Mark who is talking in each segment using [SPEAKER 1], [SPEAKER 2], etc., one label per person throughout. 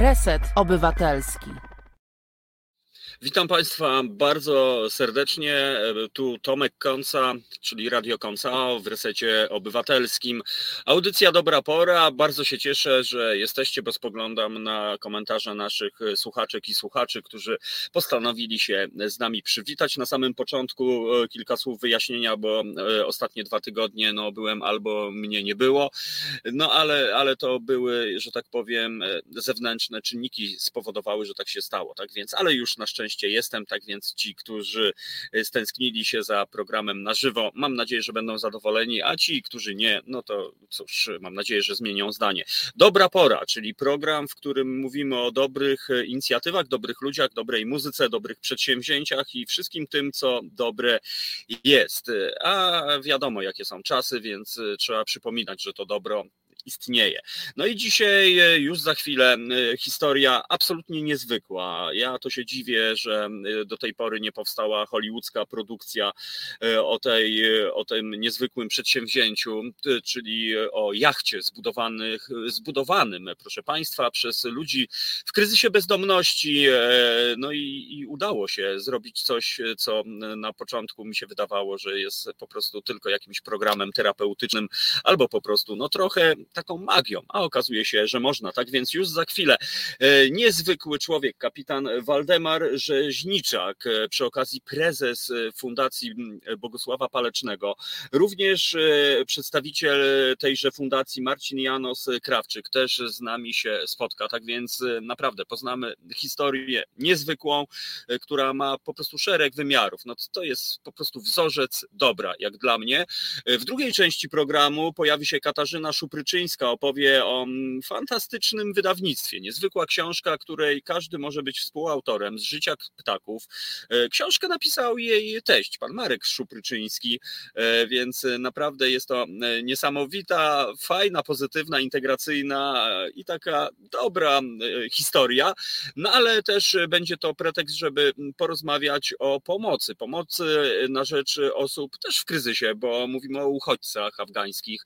[SPEAKER 1] Reset Obywatelski.
[SPEAKER 2] Witam Państwa bardzo serdecznie. Tu Tomek Konca, czyli Radio Konca w resecie obywatelskim. Audycja Dobra Pora. Bardzo się cieszę, że jesteście, bo spoglądam na komentarze naszych słuchaczek i słuchaczy, którzy postanowili się z nami przywitać. Na samym początku e, kilka słów wyjaśnienia, bo e, ostatnie dwa tygodnie no, byłem albo mnie nie było. No ale, ale to były, że tak powiem, e, zewnętrzne czynniki spowodowały, że tak się stało. Tak więc, ale już na szczęście szczęście jestem, tak więc ci, którzy y, stęsknili się za programem na żywo, mam nadzieję, że będą zadowoleni, a ci, którzy nie, no to cóż, mam nadzieję, że zmienią zdanie. Dobra pora, czyli program, w którym mówimy o dobrych y, inicjatywach, dobrych ludziach, dobrej muzyce, dobrych przedsięwzięciach i wszystkim tym, co dobre jest. A wiadomo, jakie są czasy, więc y, trzeba przypominać, że to dobro istnieje. No i dzisiaj e, już za chwilę e, historia absolutnie niezwykła. Ja to się dziwię, że e, do tej pory nie powstała hollywoodzka produkcja o, tej, o tym niezwykłym przedsięwzięciu, czyli o jachcie zbudowanych, zbudowanym, proszę Państwa, przez ludzi w kryzysie bezdomności. No i, i udało się zrobić coś, co na początku mi się wydawało, że jest po prostu tylko jakimś programem terapeutycznym albo po prostu no trochę taką magią, a okazuje się, że można. Tak więc już za chwilę e, niezwykły człowiek, kapitan Waldemar Rzeźniczak, e, przy okazji prezes e, Fundacji Bogusława Palecznego, również przedstawiciel tejże fundacji Marcin Janos Krawczyk też z nami się spotka. Tak więc naprawdę poznamy historię niezwykłą, która ma po prostu szereg wymiarów. No to jest po prostu wzorzec dobra, jak dla mnie. W drugiej części programu pojawi się Katarzyna Szupryczyńska, Kaczyńska opowie o mm, fantastycznym wydawnictwie. Niezwykła książka, której każdy może być współautorem z życia ptaków. E, książkę napisał jej teść, pan Marek Szupryczyński, e, więc naprawdę jest to e, niesamowita, fajna, pozytywna, integracyjna i taka dobra historia, no ale też będzie to pretekst, żeby porozmawiać o pomocy, pomocy na rzecz osób też w kryzysie, bo mówimy o uchodźcach afgańskich.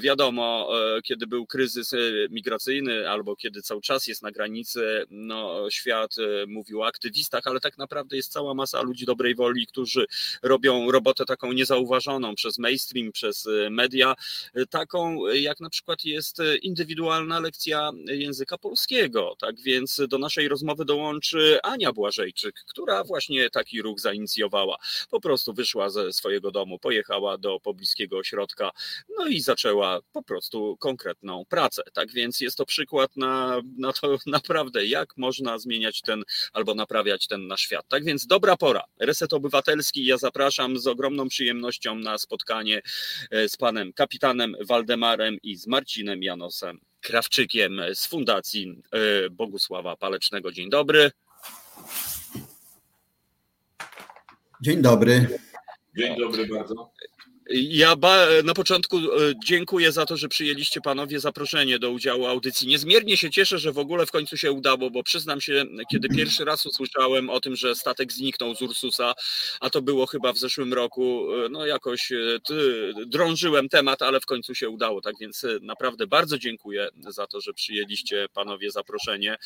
[SPEAKER 2] Wiadomo, kiedy był kryzys e, migracyjny albo kiedy cały czas jest na granicy, no, świat e, mówił o aktywistach, ale tak naprawdę jest cała masa ludzi dobrej woli, którzy robią robotę taką niezauważoną przez mainstream, przez e, media, taką jak na przykład jest indywidualna lekcja języka polskiego. Tak więc do naszej rozmowy dołączy Ania Błażejczyk, która właśnie taki ruch zainicjowała. Po prostu wyszła ze swojego domu, pojechała do pobliskiego ośrodka, no i zaczęła po prostu konkretną pracę. Tak więc jest to przykład na, na to naprawdę, jak można zmieniać ten albo naprawiać ten nasz świat. Tak więc dobra pora. Reset Obywatelski. Ja zapraszam z ogromną przyjemnością na spotkanie e, z panem kapitanem Waldemarem i z Marcinem Janosem Krawczykiem z Fundacji e, Bogusława Palecznego. Dzień dobry.
[SPEAKER 3] Dzień dobry.
[SPEAKER 2] Dzień dobry bardzo. Ja na początku e, dziękuję za to, że przyjęliście panowie zaproszenie do udziału audycji. Niezmiernie się cieszę, że w ogóle w końcu się udało, bo przyznam się, kiedy pierwszy raz usłyszałem o tym, że statek zniknął z Ursusa, a to było chyba w zeszłym roku, e, no jakoś e, drążyłem temat, ale w końcu się udało. Tak więc naprawdę bardzo dziękuję za to, że przyjęliście panowie zaproszenie.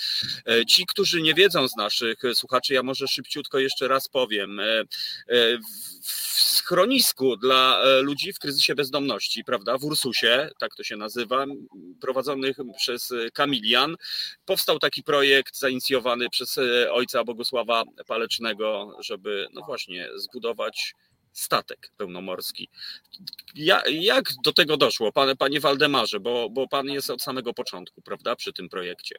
[SPEAKER 2] Ci, którzy nie wiedzą z naszych słuchaczy, ja może szybciutko jeszcze raz powiem. W schronisku dla ludzi w kryzysie bezdomności, prawda, w Ursusie, tak to się nazywa, prowadzonych przez Kamilian. Powstał taki projekt zainicjowany przez e, ojca Bogusława Palecznego, żeby no właśnie zbudować statek pełnomorski. Ja, jak do tego doszło, panie, panie Waldemarze, bo, bo pan jest od samego początku, prawda, przy tym projekcie?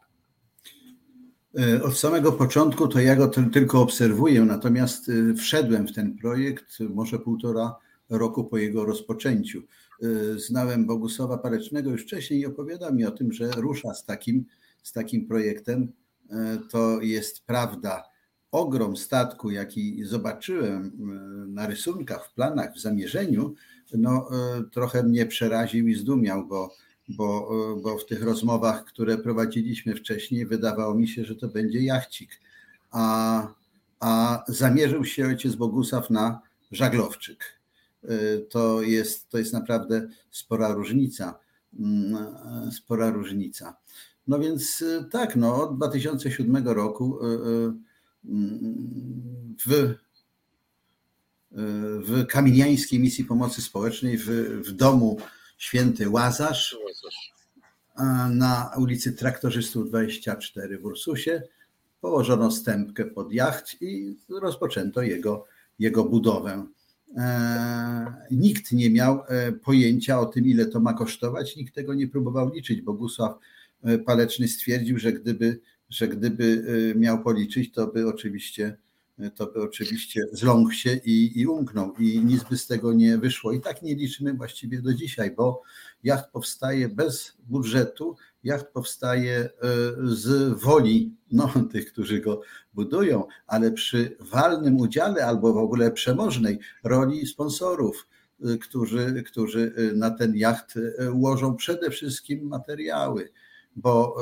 [SPEAKER 3] E, od samego początku to ja go tylko obserwuję, natomiast e, wszedłem w ten projekt może półtora roku po jego rozpoczęciu. Y, znałem Bogusława Parecznego już wcześniej i opowiadał mi o tym, że rusza z takim, z takim projektem. Y, to jest prawda. Ogrom statku, jaki zobaczyłem y, na rysunkach, w planach, w zamierzeniu, no, trochę mnie przeraził i zdumiał, bo, bo, bo w tych rozmowach, które prowadziliśmy wcześniej, wydawało mi się, że to będzie jachcik. A, a zamierzył się ojciec Bogusław na żaglowczyk to jest, to jest naprawdę spora różnica. Mm, spora różnica. No więc tak, no, od 2007 roku w, w Kamieniańskiej Misji Pomocy Społecznej w, w domu Święty Łazarz na ulicy Traktorzystów 24 w Ursusie położono stępkę pod jacht i rozpoczęto jego, jego budowę. E, nikt nie miał e, pojęcia o tym, ile to ma kosztować, nikt tego nie próbował liczyć. Bogusław e, Paleczny stwierdził, że gdyby, że gdyby miał policzyć, to by oczywiście to by oczywiście zląkł się i, i umknął i nic by z tego nie wyszło. I tak nie liczymy właściwie do dzisiaj, bo jacht powstaje bez budżetu, jacht powstaje e, z woli no, tych, którzy go budują, ale przy walnym udziale albo w ogóle przemożnej roli sponsorów, e, którzy, którzy e, na ten jacht ułożą przede wszystkim materiały bo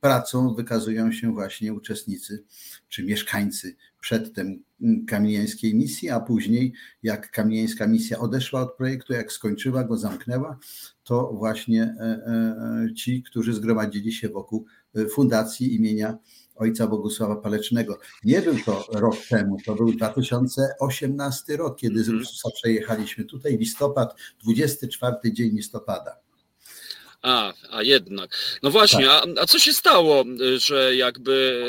[SPEAKER 3] pracą wykazują się właśnie uczestnicy czy mieszkańcy przedtem kamieńskiej misji, a później jak kamieńska misja odeszła od projektu, jak skończyła go, zamknęła, to właśnie e, e, ci, którzy zgromadzili się wokół e, fundacji imienia ojca Bogusława Palecznego. Nie był to rok temu, to był 2018 rok, kiedy z Rususa przejechaliśmy tutaj, listopad, 24 dzień listopada.
[SPEAKER 2] A, a jednak. No właśnie, tak. a, a co się stało, że jakby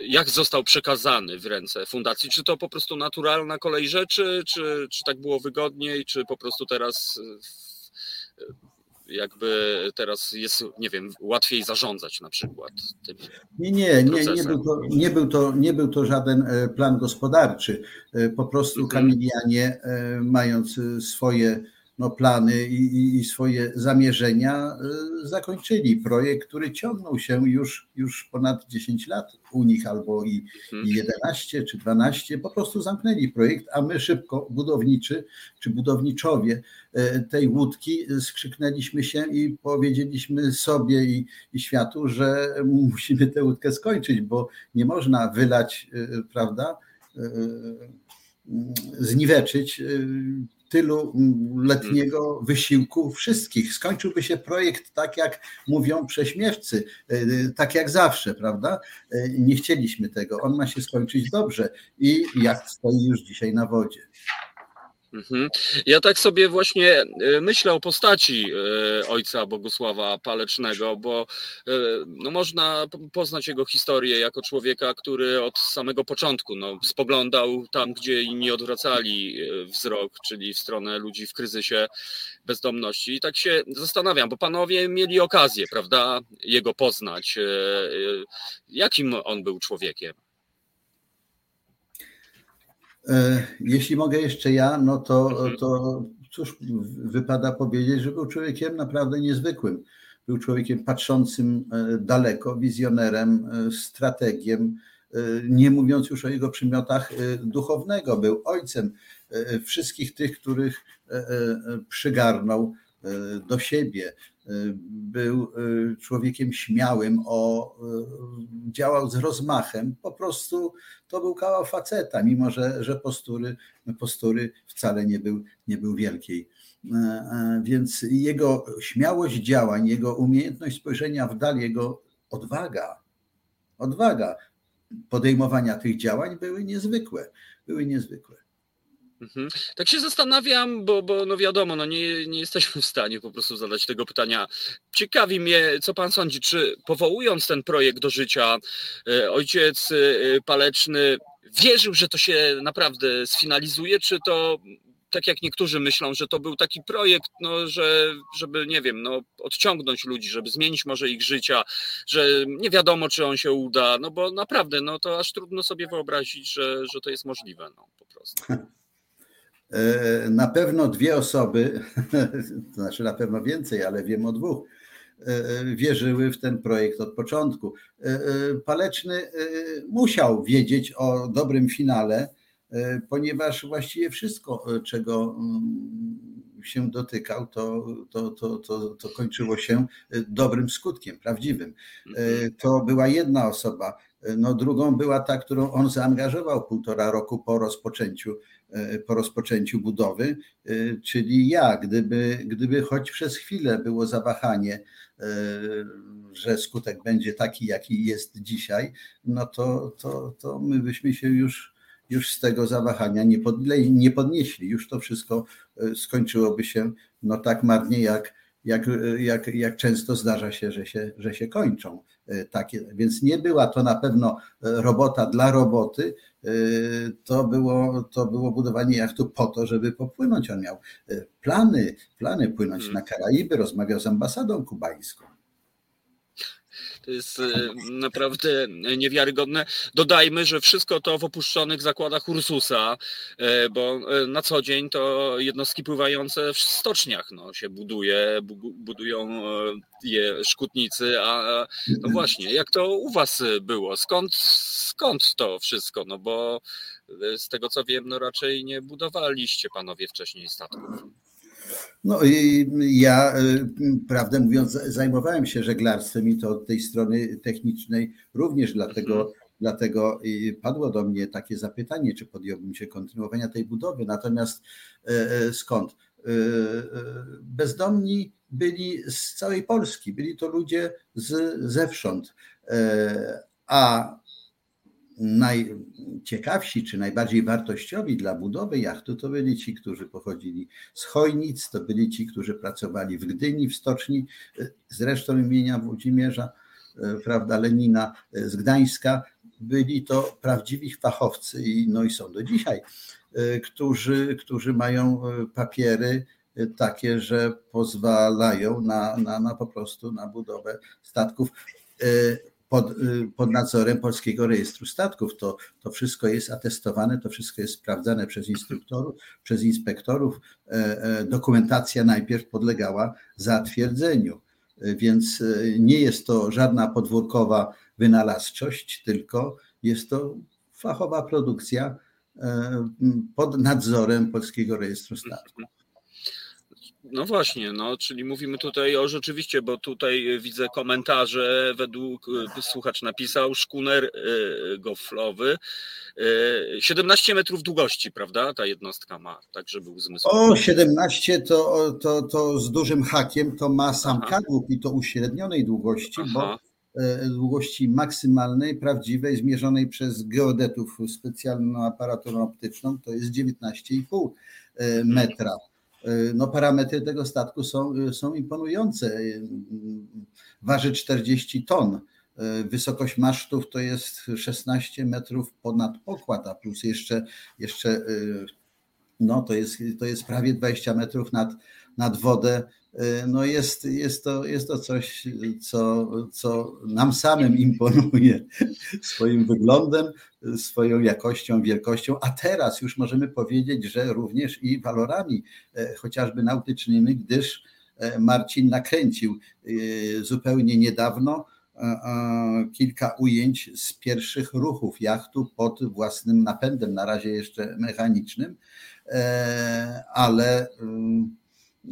[SPEAKER 2] jak został przekazany w ręce fundacji? Czy to po prostu naturalna kolej rzeczy, czy, czy tak było wygodniej, czy po prostu teraz jakby teraz jest, nie wiem, łatwiej zarządzać na przykład tym
[SPEAKER 3] Nie, nie, nie, nie, był to, nie, był to, nie był to żaden e, plan gospodarczy. E, po prostu mhm. Kamilianie, e, mając swoje no, plany i, i, swoje zamierzenia y, zakończyli. Projekt, który ciągnął się już, już ponad 10 lat u nich, albo i, i 11 czy 12, po prostu zamknęli projekt, a my szybko, budowniczy czy budowniczowie y, tej łódki, skrzyknęliśmy się i powiedzieliśmy sobie i, i światu, że musimy tę łódkę skończyć, bo nie można wylać, y, prawda, zniweczyć tylu letniego wysiłku wszystkich. Skończyłby się projekt tak, jak mówią prześmiewcy, e, tak jak zawsze, prawda? E, nie chcieliśmy tego. On ma się skończyć dobrze i jak stoi już dzisiaj na wodzie.
[SPEAKER 2] Mhm. Ja tak sobie właśnie e, myślę o postaci e, ojca Bogusława Palecznego, bo e, no można poznać jego historię jako człowieka, który od samego początku no, spoglądał tam, gdzie inni odwracali wzrok, czyli w stronę ludzi w kryzysie bezdomności. I tak się zastanawiam, bo panowie mieli okazję, prawda, jego poznać. Jakim on był człowiekiem?
[SPEAKER 3] E, jeśli mogę jeszcze ja, no to, mhm. to cóż wypada powiedzieć, że był człowiekiem naprawdę niezwykłym. Był człowiekiem patrzącym e, daleko, wizjonerem, e, strategiem, nie mówiąc już o jego przymiotach duchownego. Był ojcem wszystkich tych, których przygarnął do siebie. Był człowiekiem śmiałym, o, działał z rozmachem. Po prostu to był kawał faceta, mimo że, że postury, postury wcale nie był, nie był wielkiej. Więc jego śmiałość działań, jego umiejętność spojrzenia w dal, jego odwaga, odwaga podejmowania tych działań były niezwykłe. Były niezwykłe.
[SPEAKER 2] Mhm. Tak się zastanawiam, bo, bo no wiadomo, no nie, nie jesteśmy w stanie po prostu zadać tego pytania. Ciekawi mnie, co pan sądzi, czy powołując ten projekt do życia, e, ojciec e, Paleczny wierzył, że to się naprawdę sfinalizuje, czy to tak jak niektórzy myślą, że to był taki projekt, no, że, żeby, nie wiem, no, odciągnąć ludzi, żeby zmienić może ich życia, że nie wiadomo, czy on się uda, no bo naprawdę, no to aż trudno sobie wyobrazić, że, że to jest możliwe, no po prostu.
[SPEAKER 3] E, na pewno dwie osoby, to znaczy na pewno więcej, ale wiem o dwóch, e, wierzyły w ten projekt od początku. E, Paleczny musiał wiedzieć o dobrym finale, ponieważ właściwie wszystko, czego mm, się dotykał, to, to, to, to, to kończyło się dobrym skutkiem, prawdziwym. To była jedna osoba. No, drugą była ta, którą on zaangażował półtora roku po rozpoczęciu, po rozpoczęciu budowy, czyli ja. Gdyby, gdyby choć przez chwilę było zawahanie, że skutek będzie taki, jaki jest dzisiaj, no to, to, to my byśmy się już już z tego zawahania nie, podle, nie podnieśli. Już to wszystko e, skończyłoby się no tak marnie, jak, jak, jak, jak często zdarza się że, się, że się kończą e, takie. Więc nie była to na pewno e, robota dla roboty, to było, to było budowanie jachtu po to, żeby popłynąć. On miał plany, plany płynąć hmm. na Karaiby, rozmawiał z ambasadą kubańską.
[SPEAKER 2] To jest e, naprawdę niewiarygodne. Dodajmy, że wszystko to w opuszczonych zakładach Ursusa, e, bo e, na co dzień to jednostki pływające w stoczniach no, się buduje, budują je szkutnicy, a no właśnie, jak to u was było? Skąd, skąd to wszystko? No bo z tego co wiem, no raczej nie budowaliście panowie wcześniej statków.
[SPEAKER 3] No ja, y, prawdę mówiąc, zajmowałem się żeglarstwem i to od tej strony technicznej również dlatego, mhm. dlatego padło do mnie takie zapytanie, czy podjąłbym się kontynuowania tej budowy. Natomiast e, e, skąd? E, bezdomni byli z całej Polski, byli to ludzie z, zewsząd. A najciekawsi czy najbardziej wartościowi dla budowy jachtu to byli ci, którzy pochodzili z Chojnic, to byli ci, którzy pracowali w Gdyni, w stoczni, zresztą imienia Włodzimierza, e, prawda, Lenina e, z Gdańska. Byli to prawdziwi fachowcy i, no i są do dzisiaj, e, którzy, którzy mają papiery takie, że pozwalają na, na, na po prostu na budowę statków pod, y, pod nadzorem Polskiego Rejestru Statków. To, to wszystko jest atestowane, to wszystko jest sprawdzane przez instruktorów, przez inspektorów. E, e, dokumentacja najpierw podlegała zatwierdzeniu, e, więc nie jest to żadna podwórkowa wynalazczość, tylko jest to fachowa produkcja pod nadzorem Polskiego Rejestru Statków.
[SPEAKER 2] No właśnie, no, czyli mówimy tutaj o rzeczywiście, bo tutaj widzę komentarze, według y, słuchacz napisał, szkuner y, goflowy, 17 y, metrów długości, prawda, ta jednostka ma, tak żeby uzmysłowić.
[SPEAKER 3] O, 17 to, to, to z dużym hakiem to ma sam Aha. kadłub i to uśrednionej długości, Aha. bo e, długości maksymalnej, prawdziwej, zmierzonej przez geodetów specjalną aparaturą optyczną, to jest 19,5 e, metra. E, no, parametry tego statku są, e, są imponujące. E, waży 40 ton. Wysokość masztów to jest 16 metrów ponad pokład, a plus jeszcze, jeszcze no, to, jest, to jest prawie 20 metrów nad, nad wodę. No jest, jest, to, jest to coś, co, co nam samym imponuje swoim wyglądem, swoją jakością, wielkością, a teraz już możemy powiedzieć, że również i walorami e, chociażby nautycznymi, gdyż e, Marcin nakręcił e, zupełnie niedawno kilka ujęć z pierwszych ruchów jachtu pod własnym napędem, na razie jeszcze mechanicznym, ale mm,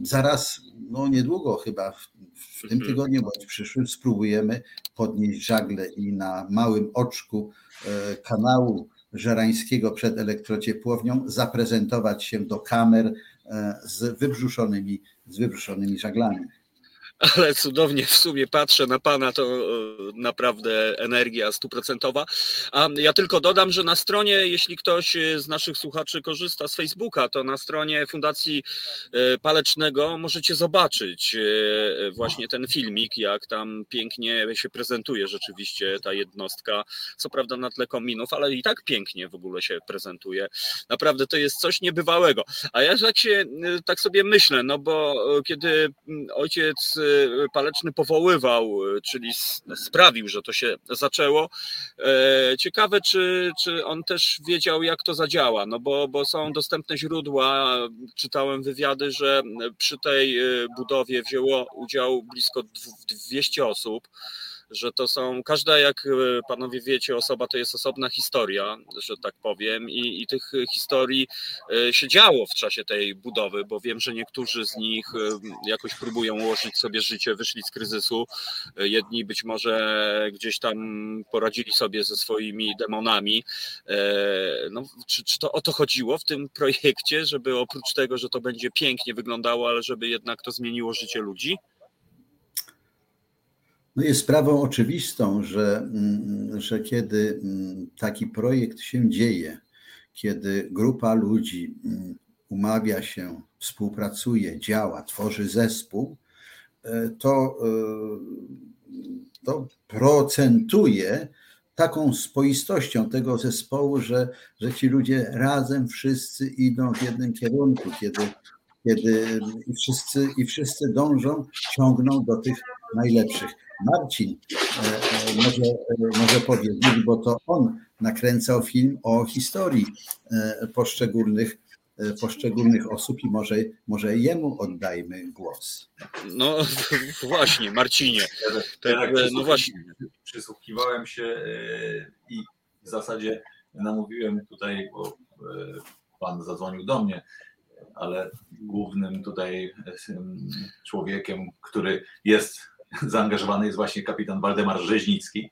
[SPEAKER 3] zaraz, no niedługo chyba w, tym tygodniu bądź przyszłym spróbujemy podnieść żagle i na małym oczku e, kanału żerańskiego przed elektrociepłownią zaprezentować się do kamer e, z wybrzuszonymi, z wybrzuszonymi żaglami
[SPEAKER 2] ale cudownie w sumie patrzę na Pana, to e, naprawdę energia stuprocentowa. A ja tylko dodam, że na stronie, jeśli ktoś z naszych słuchaczy korzysta z Facebooka, to na stronie Fundacji e, Palecznego możecie zobaczyć e, właśnie ten filmik, jak tam pięknie się prezentuje rzeczywiście ta jednostka. Co prawda na tle kominów, ale i tak pięknie w ogóle się prezentuje. Naprawdę to jest coś niebywałego. A ja tak się, tak sobie myślę, no bo kiedy ojciec Paleczny powoływał, czyli sprawił, że to się zaczęło. E, ciekawe, czy, czy on też wiedział, jak to zadziała, no bo, bo są dostępne źródła. Czytałem wywiady, że przy tej e, budowie wzięło udział blisko 200 osób. Że to są, każda jak e, panowie wiecie, osoba to jest osobna historia, że tak powiem i, i tych historii e, się działo w czasie tej budowy, bo wiem, że niektórzy z nich jakoś próbują ułożyć sobie życie, wyszli z kryzysu, jedni być może gdzieś tam poradzili sobie ze swoimi demonami. No, czy, czy to o to chodziło w tym projekcie, żeby oprócz tego, że to będzie pięknie wyglądało, ale żeby jednak to zmieniło życie ludzi?
[SPEAKER 3] No jest sprawą oczywistą, że, mm, że kiedy mm, taki projekt się dzieje, kiedy grupa ludzi mm, umawia się, współpracuje, działa, tworzy zespół, e, to, e, to procentuje taką spoistością tego zespołu, że, że ci ludzie razem wszyscy idą w jednym kierunku, kiedy, kiedy i, wszyscy, i wszyscy dążą, ciągną do tych najlepszych. Marcin e, e, może, e, może powiedzieć, bo to on nakręcał film o historii poszczególnych poszczególnych osób i może, może jemu oddajmy głos.
[SPEAKER 2] No właśnie, Marcinie.
[SPEAKER 4] Tak, no właśnie. Przysłuchiwałem się i w zasadzie namówiłem tutaj, bo pan zadzwonił do mnie, ale głównym tutaj człowiekiem, który jest zaangażowany jest właśnie kapitan Waldemar Rzeźnicki,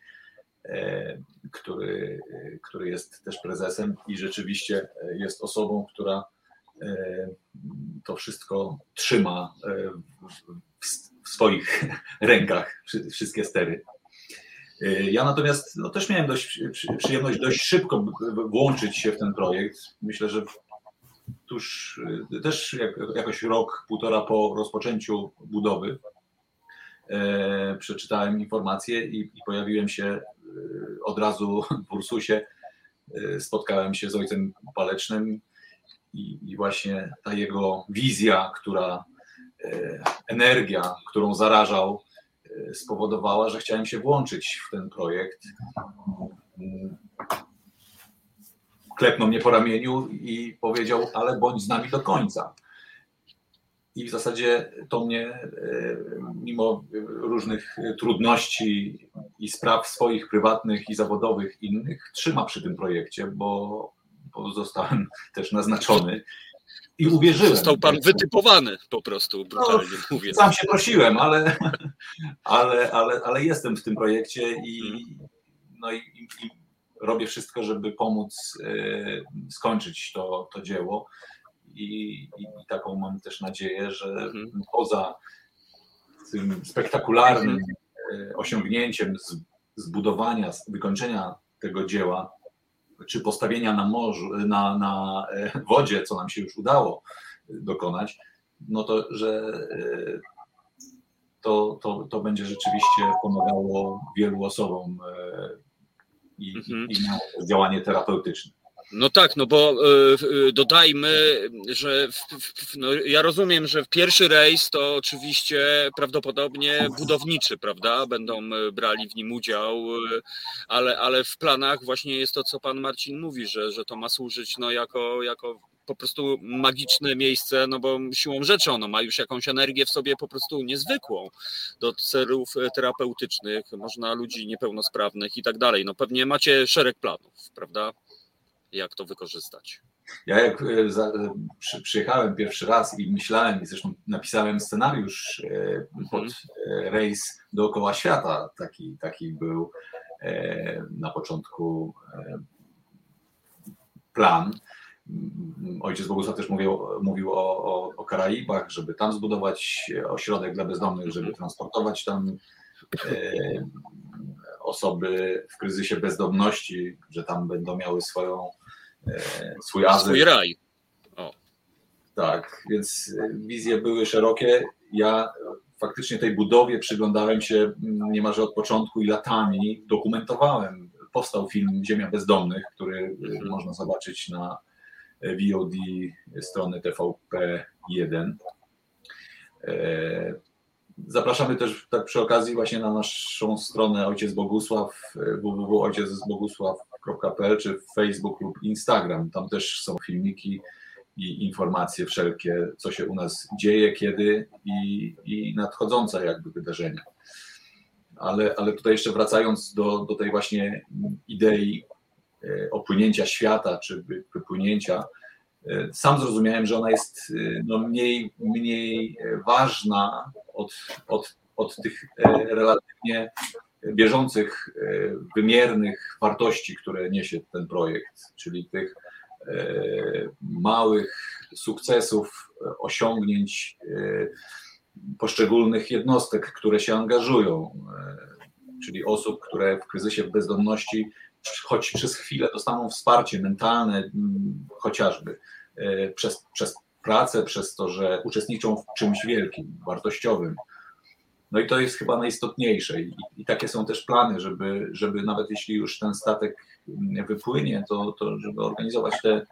[SPEAKER 4] e, który, który jest też prezesem i rzeczywiście jest osobą, która e, to wszystko trzyma e, w swoich rękach, wszystkie stery. Ja natomiast no, też miałem dość, przyjemność dość szybko włączyć się w ten projekt. Myślę, że tuż też jakoś rok, półtora po rozpoczęciu budowy przeczytałem informacje i, i pojawiłem się e, od razu w Ursusie. E, spotkałem się z ojcem Palecznym i, i właśnie ta jego wizja, która energia, którą zarażał, spowodowała, że chciałem się włączyć w ten projekt. Klepnął mnie po ramieniu i powiedział, ale bądź z nami do końca. I w zasadzie to mnie, e, mimo różnych trudności i spraw swoich prywatnych i zawodowych innych, trzyma przy tym projekcie, bo, bo zostałem też naznaczony i uwierzyłem.
[SPEAKER 2] Został pan wytypowany po prostu, brutalnie no,
[SPEAKER 4] mówię. Sam się prosiłem, ale, ale, ale, ale jestem w tym projekcie i, no i, i robię wszystko, żeby pomóc e, skończyć to, to dzieło i, i, taką mam też nadzieję, że mhm. poza tym spektakularnym e, osiągnięciem zbudowania, wykończenia tego dzieła, czy postawienia na morzu, na, na e, wodzie, co nam się już udało dokonać, no to, że e, to, to, to będzie rzeczywiście pomagało wielu osobom i, mhm. i działanie terapeutyczne.
[SPEAKER 2] No tak, no bo y, dodajmy, że w, w, no ja rozumiem, że pierwszy rejs to oczywiście prawdopodobnie budowniczy, prawda? Będą e, brali w nim udział, e, ale, ale w planach właśnie jest to, co pan Marcin mówi, że, że to ma służyć no, jako, jako po prostu magiczne miejsce, no bo siłą rzeczy ono ma już jakąś energię w sobie po prostu niezwykłą do celów terapeutycznych, można ludzi niepełnosprawnych i tak dalej. No pewnie macie szereg planów, prawda? Jak to wykorzystać.
[SPEAKER 4] Ja jak e, e, przy, przyjechałem pierwszy raz i myślałem, i zresztą napisałem scenariusz e, pod mhm. rejs dookoła świata, taki, taki był na początku plan. Ojciec Bogusław też mówił, mówił o, o, o Karaibach, żeby tam zbudować ośrodek dla bezdomnych, żeby mhm. transportować tam osoby w kryzysie bezdomności, że tam będą miały swoją swój azyl.
[SPEAKER 2] Swój raj. O.
[SPEAKER 4] Tak, więc e, wizje były szerokie. Ja faktycznie tej budowie przyglądałem się mm, niemalże od początku i latami dokumentowałem. Powstał film Ziemia Bezdomnych, który e, mhm. można zobaczyć na VOD strony TVP1. Zapraszamy też tak przy okazji właśnie na naszą stronę Ojciec Bogusław www.ojciecbogusław.com facebook.pl czy Facebook lub Instagram. Tam też są filmiki i informacje wszelkie, co się u nas dzieje, kiedy i, i nadchodzące jakby wydarzenia. ale, ale tutaj jeszcze wracając do, do tej właśnie idei opłynięcia świata, czy wypłynięcia, sam zrozumiałem, że ona jest no, mniej, mniej ważna od, od, od tych relatywnie bieżących, wymiernych wartości, które niesie ten projekt, czyli tych małych sukcesów, osiągnięć poszczególnych jednostek, które się angażują, czyli osób, które w kryzysie bezdomności choć przez chwilę dostaną wsparcie mentalne, chociażby e, przez, przez pracę, przez to, że uczestniczą w czymś wielkim, wartościowym. No i to jest chyba najistotniejsze. I, i takie są też plany, żeby, żeby nawet jeśli już ten statek wypłynie, to, to żeby organizować te,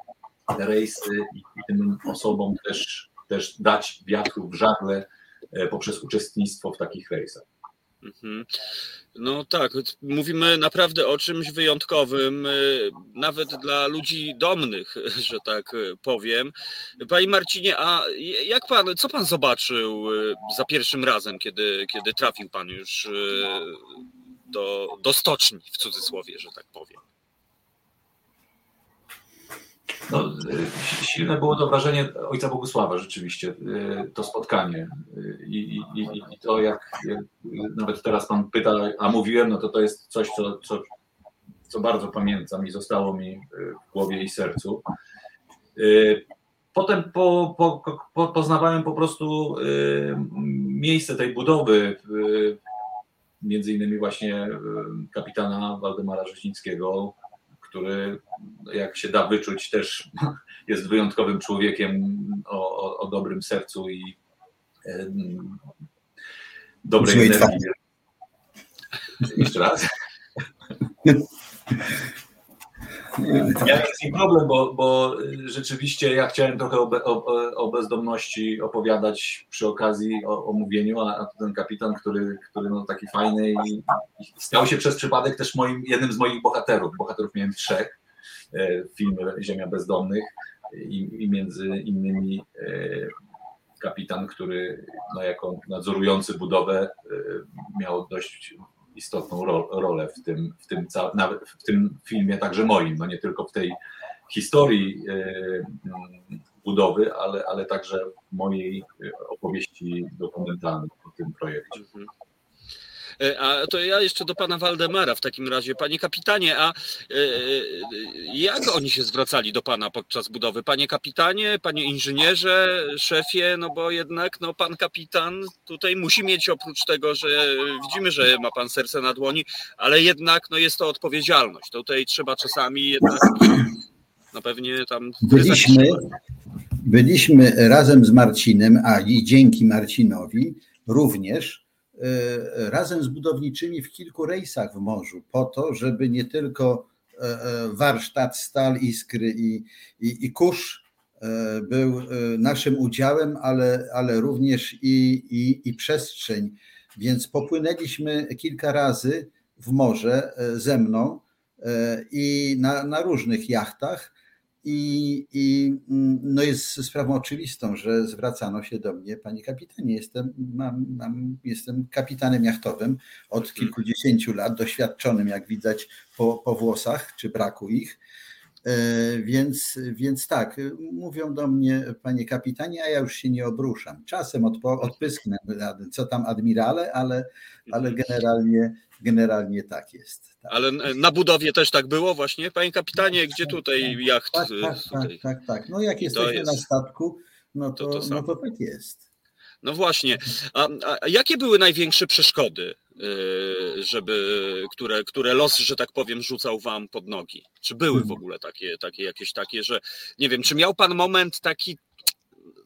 [SPEAKER 4] te rejsy i, i tym osobom też, też dać wiatru w żagle e, poprzez uczestnictwo w takich rejsach. Mhm.
[SPEAKER 2] No tak, mówimy naprawdę o czymś wyjątkowym, y, nawet dla ludzi domnych, że tak powiem. Panie Marcinie, a jak pan, co pan zobaczył y, za pierwszym razem, kiedy, kiedy trafił pan już y, do, do stoczni, w cudzysłowie, że tak powiem?
[SPEAKER 4] No, silne było to wrażenie ojca Bogusława rzeczywiście, y, to spotkanie i, i, i to jak, jak, nawet teraz pan pyta, a mówiłem, no to to jest coś, co, co, co bardzo pamiętam i zostało mi y, w głowie i sercu. Y, potem po, po, po, poznawałem po prostu miejsce tej budowy, między innymi właśnie kapitana Waldemara Rzeźnickiego, który, jak się da wyczuć, też jest wyjątkowym człowiekiem o, o, o dobrym sercu i e, dobrej energii. Jeszcze raz. Ja z nim problem, bo, bo rzeczywiście ja chciałem trochę o, o, o bezdomności opowiadać przy okazji o, omówieniu, a, a ten kapitan, który, który no taki fajny i, i stał się przez przypadek też moim, jednym z moich bohaterów. Bohaterów miałem trzech e, w filmie Ziemia Bezdomnych i, i między innymi e, kapitan, który no, jako nadzorujący budowę e, miał dość istotną ro, rolę w tym, w, tym nawet w tym filmie, także moim, no nie tylko w tej historii y, budowy, ale, ale także mojej opowieści dokumentalnej o tym projekcie.
[SPEAKER 2] E, a to ja jeszcze do pana Waldemara w takim razie. Panie kapitanie, a e, jak oni się zwracali do pana podczas budowy? Panie kapitanie, panie inżynierze, szefie, no bo jednak no, pan kapitan tutaj musi mieć oprócz tego, że widzimy, że ma pan serce na dłoni, ale jednak no, jest to odpowiedzialność. Tutaj trzeba czasami jednak no pewnie tam...
[SPEAKER 3] Byliśmy, byliśmy razem z Marcinem, a i dzięki Marcinowi również E, razem z budowniczymi w kilku rejsach w morzu, po to, żeby nie tylko e, e, warsztat, stal, iskry i, i, i kurz był naszym udziałem, ale, ale również i, i, i przestrzeń. Więc popłynęliśmy kilka razy w morze ze mną i na, na różnych jachtach i, I mm, no jest sprawą oczywistą, że zwracano się do mnie, panie kapitanie, jestem, mam, mam, jestem kapitanem jachtowym od mhm. kilkudziesięciu lat, doświadczonym, jak widać po, po włosach, czy braku ich. E, więc, więc tak, mówią do mnie, panie kapitanie, a ja już się nie obruszam. Czasem odpo, odpysknę, co tam admirale, ale, ale mhm. generalnie generalnie tak jest. Tak.
[SPEAKER 2] Ale na budowie też tak było właśnie, panie kapitanie, gdzie tutaj jacht?
[SPEAKER 3] Tak, tak, tak, tak, tak. No jak jesteśmy jest... na statku, no to, to, to no to tak jest.
[SPEAKER 2] No właśnie. A, a, jakie były największe przeszkody, y, żeby, które, które los, że tak powiem, rzucał wam pod nogi? Czy były w hmm. ogóle takie, takie jakieś takie, że nie wiem, czy miał pan moment taki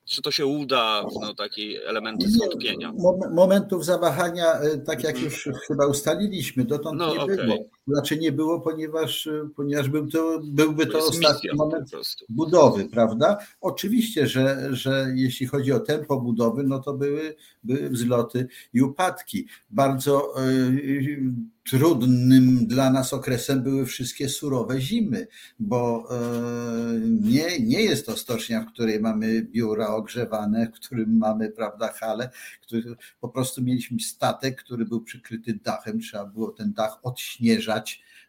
[SPEAKER 2] czy to się uda, no, takie elementy zwątpienia?
[SPEAKER 3] Momentów zawahania, e, tak jak już chyba ustaliliśmy, dotąd no, nie okay. było. Znaczy nie było, ponieważ, ponieważ był to, byłby to, to ostatni moment budowy, prawda? Oczywiście, że, że jeśli chodzi o tempo budowy, no to były, były wzloty i upadki. Bardzo y, trudnym dla nas okresem były wszystkie surowe zimy, bo e, nie, nie jest to stocznia, w której mamy biura ogrzewane, w którym mamy, prawda, hale, który, po prostu mieliśmy statek, który był przykryty dachem, trzeba było ten dach odśnieżać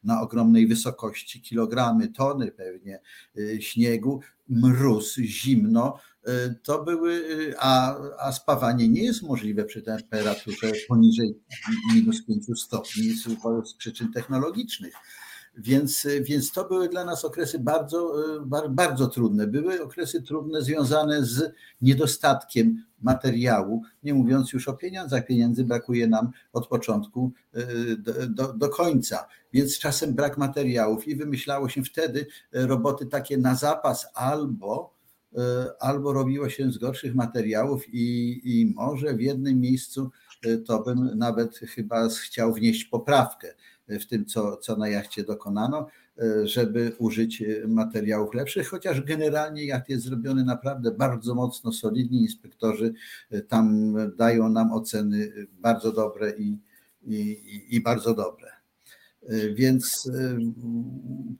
[SPEAKER 3] na ogromnej wysokości, kilogramy, tony pewnie e, śniegu, mróz, zimno, e, to były, a, a spawanie nie jest możliwe przy temperaturze poniżej minus 5 stopni z przyczyn technologicznych. Więc, więc to były dla nas okresy bardzo, bardzo trudne. Były okresy trudne związane z niedostatkiem materiału, nie mówiąc już o pieniądzach. Pieniędzy brakuje nam od początku do, do, do końca, więc czasem brak materiałów i wymyślało się wtedy roboty takie na zapas albo albo robiło się z gorszych materiałów i, i może w jednym miejscu to bym nawet chyba chciał wnieść poprawkę w tym, co, co na jachcie dokonano, żeby użyć materiałów lepszych, chociaż generalnie jacht jest zrobiony naprawdę bardzo mocno solidni. Inspektorzy tam dają nam oceny bardzo dobre i, i, i bardzo dobre. Więc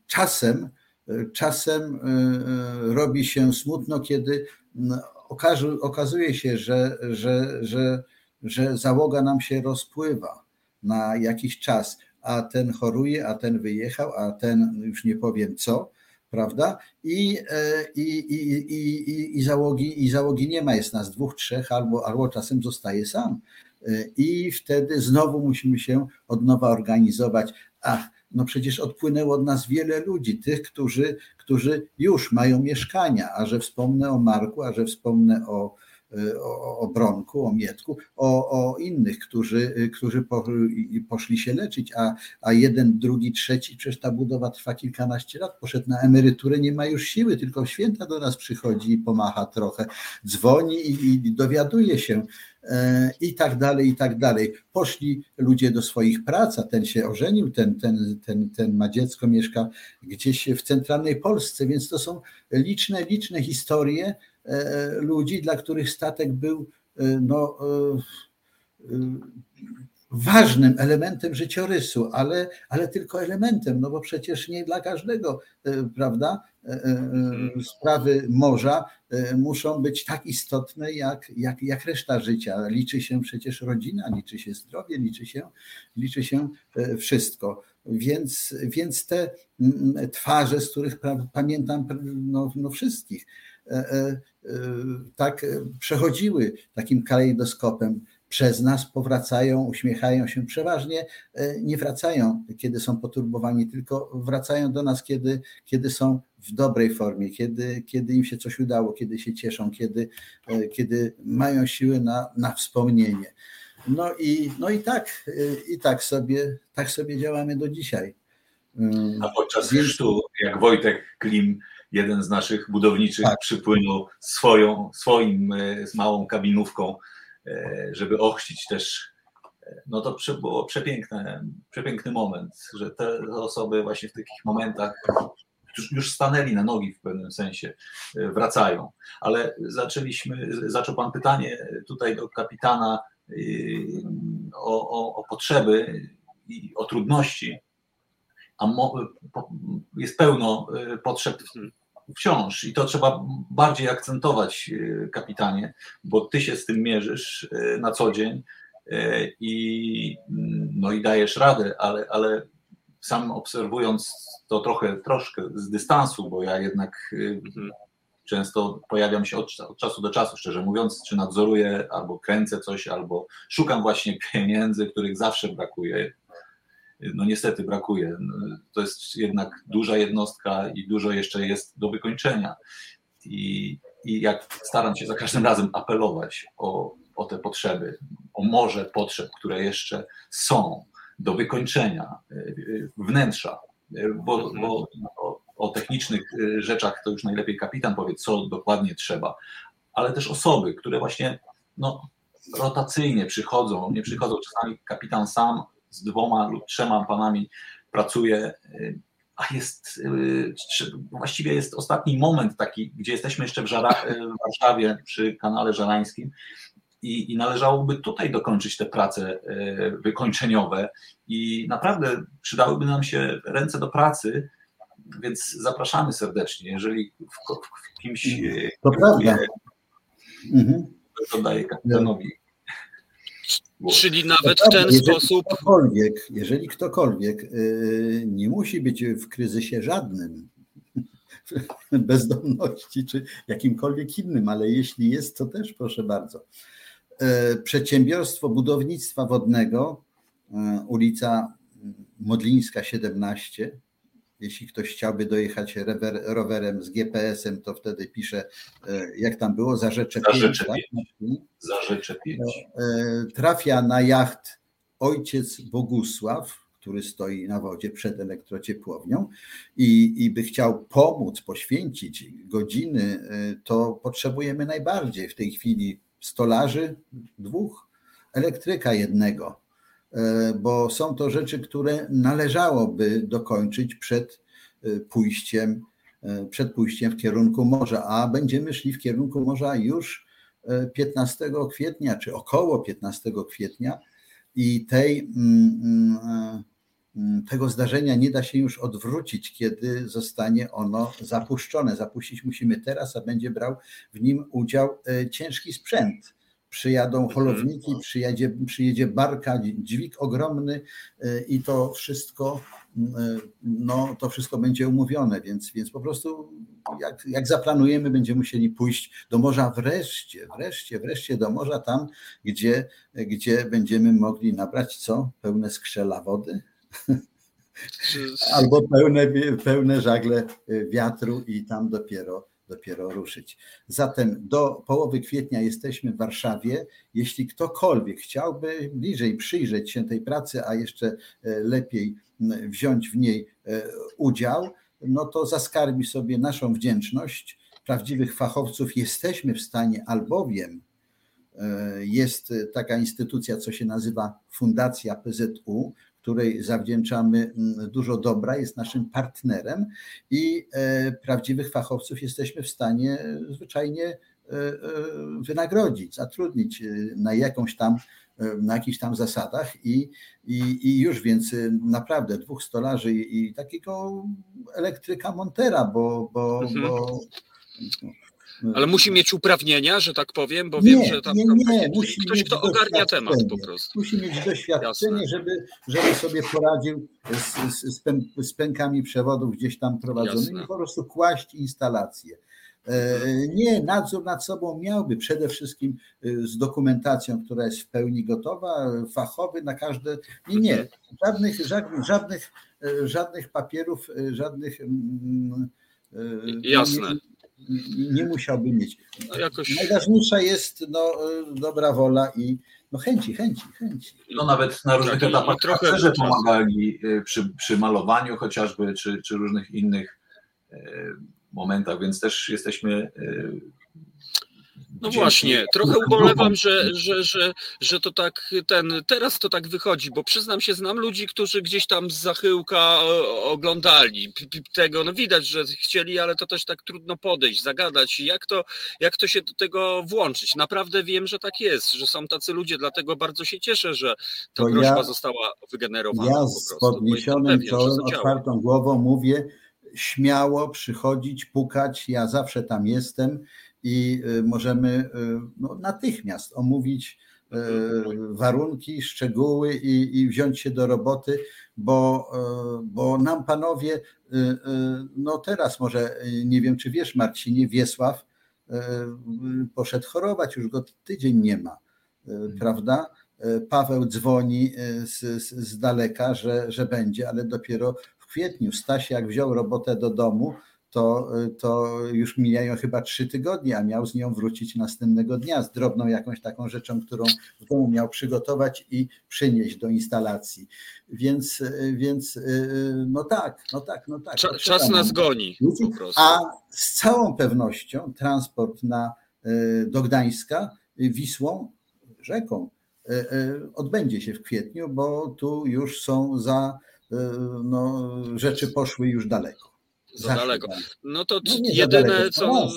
[SPEAKER 3] czasem, czasem robi się smutno, kiedy okazuje się, że, że, że, że załoga nam się rozpływa na jakiś czas a ten choruje, a ten wyjechał, a ten już nie powiem co, prawda? I, i, i, i, i, załogi, i załogi nie ma, jest nas dwóch, trzech, albo, albo czasem zostaje sam. I wtedy znowu musimy się od nowa organizować. Ach, no przecież odpłynęło od nas wiele ludzi, tych, którzy, którzy już mają mieszkania, a że wspomnę o Marku, a że wspomnę o, o, o Bronku, o Mietku, o, o innych, którzy, którzy po, poszli się leczyć, a, a jeden, drugi, trzeci, przecież ta budowa trwa kilkanaście lat, poszedł na emeryturę, nie ma już siły, tylko święta do nas przychodzi i pomacha trochę, dzwoni i, i dowiaduje się e, i tak dalej, i tak dalej. Poszli ludzie do swoich prac, a ten się ożenił, ten, ten, ten, ten ma dziecko, mieszka gdzieś w centralnej Polsce, więc to są liczne, liczne historie, ludzi, dla których statek był e, no, e, ważnym elementem życiorysu, ale, ale tylko elementem, no bo przecież nie dla każdego, prawda, sprawy morza muszą być tak istotne jak, jak, jak reszta życia. Liczy się przecież rodzina, liczy się zdrowie, liczy się, liczy się wszystko. Więc, więc te twarze, z których pamiętam no, no wszystkich, tak przechodziły takim kalejdoskopem przez nas, powracają, uśmiechają się, przeważnie e, nie wracają, kiedy są poturbowani, tylko wracają do nas, kiedy, kiedy są w dobrej formie, kiedy, kiedy im się coś udało, kiedy się cieszą, kiedy, kiedy mają siły na, na wspomnienie. No i, no i tak, i tak sobie, tak sobie działamy do dzisiaj.
[SPEAKER 4] A podczas Więc... chrztu, jak Wojtek Klim jeden z naszych budowniczych tak. przypłynął swoją, swoim e, z małą kabinówką, e, żeby ochrzcić też. E, no to było przepiękne, przepiękny moment, że te osoby właśnie w takich momentach już stanęli na nogi w pewnym sensie, wracają. Ale zaczęliśmy, zaczął Pan pytanie tutaj do kapitana o, o, o potrzeby i o trudności a jest pełno potrzeb wciąż i to trzeba bardziej akcentować, e, kapitanie, bo ty się z tym mierzysz e, na co dzień i, mm, no i dajesz radę, ale, ale sam obserwując to trochę, troszkę z dystansu, bo ja jednak mhm. często pojawiam się od, od, czasu do czasu, szczerze mówiąc, czy nadzoruję, albo kręcę coś, albo szukam właśnie pieniędzy, których zawsze brakuje no niestety brakuje. To jest jednak duża jednostka i dużo jeszcze jest do wykończenia. I, i jak staram się za każdym razem apelować o, o te potrzeby, o morze potrzeb, które jeszcze są do wykończenia wnętrza, bo, bo o, o technicznych rzeczach to już najlepiej kapitan powie, co dokładnie trzeba, ale też osoby, które właśnie no, rotacyjnie przychodzą, nie przychodzą czasami kapitan sam, z dwoma lub trzema panami pracuje, a jest, właściwie jest ostatni moment taki, gdzie jesteśmy jeszcze w, Żara, w Warszawie przy kanale żarańskim i, i należałoby tutaj dokończyć te prace wykończeniowe i naprawdę przydałyby nam się ręce do pracy, więc zapraszamy serdecznie, jeżeli w, w kimś...
[SPEAKER 3] To prawda.
[SPEAKER 4] Mhm. To daje kapitanowi
[SPEAKER 2] Czyli nawet w ten jeżeli sposób.
[SPEAKER 3] Ktokolwiek, jeżeli ktokolwiek y, nie musi być w kryzysie żadnym, bezdomności czy jakimkolwiek innym, ale jeśli jest, to też proszę bardzo. Y, przedsiębiorstwo budownictwa wodnego, y, ulica Modlińska 17, jeśli ktoś chciałby dojechać rower, rowerem z GPS-em, to wtedy pisze, e, jak tam było, 5.
[SPEAKER 4] Zarzecze 5. Tak? Zarzecze 5.
[SPEAKER 3] E, trafia na jacht ojciec Bogusław, który stoi na wodzie przed elektrociepłownią i, i by chciał pomóc, poświęcić godziny, e, to potrzebujemy najbardziej w tej chwili stolarzy dwóch, elektryka jednego bo są to rzeczy, które należałoby dokończyć przed e, pójściem, e, przed pójściem w kierunku morza, a będziemy szli w kierunku morza już 15 kwietnia, czy około 15 kwietnia i tej, mm, mm, tego zdarzenia nie da się już odwrócić, kiedy zostanie ono zapuszczone. Zapuścić musimy teraz, a będzie brał w nim udział ciężki sprzęt przyjadą mhm. holowniki, przyjedzie, przyjedzie barka, dźwig ogromny e, i to wszystko, e, no, to wszystko będzie umówione, więc, więc po prostu jak, jak zaplanujemy, będziemy musieli pójść do morza wreszcie, wreszcie, wreszcie do morza, tam, gdzie, gdzie będziemy mogli nabrać co? Pełne skrzela wody? Albo pełne, pełne żagle wiatru i tam dopiero dopiero ruszyć. Zatem do połowy kwietnia jesteśmy w Warszawie. Jeśli ktokolwiek chciałby bliżej przyjrzeć się tej pracy, a jeszcze e, lepiej wziąć w niej e, udział, no to zaskarbi sobie naszą wdzięczność. Prawdziwych fachowców jesteśmy w stanie, albowiem e, jest taka instytucja, co się nazywa Fundacja PZU, której zawdzięczamy mm, dużo dobra, jest naszym partnerem i e, prawdziwych fachowców jesteśmy w stanie zwyczajnie e, e, wynagrodzić, zatrudnić na jakąś tam na jakichś tam zasadach i, i, i już więc naprawdę dwóch stolarzy i, i takiego elektryka montera, bo, bo, mhm. bo
[SPEAKER 2] ale musi mieć uprawnienia, że tak powiem, bo nie, wiem, że tam,
[SPEAKER 3] nie, nie. Musi
[SPEAKER 2] ktoś, kto ogarnia temat po prostu.
[SPEAKER 3] Musi mieć doświadczenie, żeby, żeby sobie poradził z, z, z pękami przewodów gdzieś tam prowadzonymi, Jasne. po prostu kłaść instalacje. E, nie, nadzór nad sobą miałby przede wszystkim e, z dokumentacją, która jest w pełni gotowa, fachowy na każde. Nie, nie, mhm. żadnych, żadnych, żadnych, e, żadnych papierów, żadnych. Mm,
[SPEAKER 2] Jasne.
[SPEAKER 3] Nie, musiałby mieć. No jakoś... Najważniejsza jest no, dobra wola i no, chęci, chęci, chęci.
[SPEAKER 4] No nawet na różnych tak, etapach trochę pomagali y, przy, przy malowaniu chociażby, czy, czy różnych innych y, momentach, więc też jesteśmy y,
[SPEAKER 2] no właśnie, trochę ubolewam, że, że, że, że to tak ten, teraz to tak wychodzi, bo przyznam się, znam ludzi, którzy gdzieś tam z zachyłka oglądali. Tego, no widać, że chcieli, ale to też tak trudno podejść, zagadać, jak to, jak to się do tego włączyć. Naprawdę wiem, że tak jest, że są tacy ludzie, dlatego bardzo się cieszę, że ta to prośba ja, została wygenerowana.
[SPEAKER 3] Ja z podniesionym czołem, otwartą głową mówię, śmiało przychodzić, pukać, ja zawsze tam jestem i y, możemy y, no, natychmiast omówić y, warunki, szczegóły i, i, wziąć się do roboty, bo, bo nam panowie, no teraz może, nie wiem czy wiesz Marcinie, Wiesław poszedł chorować, już go tydzień nie ma, prawda? Paweł dzwoni z, z, z daleka, że, że będzie, ale dopiero w kwietniu. Staś jak wziął robotę do domu, to, to już mijają chyba trzy tygodnie, a miał z nią wrócić następnego dnia z drobną jakąś taką rzeczą, którą w domu miał przygotować i przynieść do instalacji. Więc, więc no tak, no tak, no tak.
[SPEAKER 2] Czas, czas nas goni.
[SPEAKER 3] A z całą pewnością transport na, e, do Gdańska Wisłą, rzeką, e, odbędzie się w kwietniu, bo tu już są za no, rzeczy poszły już daleko.
[SPEAKER 2] Za daleko. No to no jedyne, co.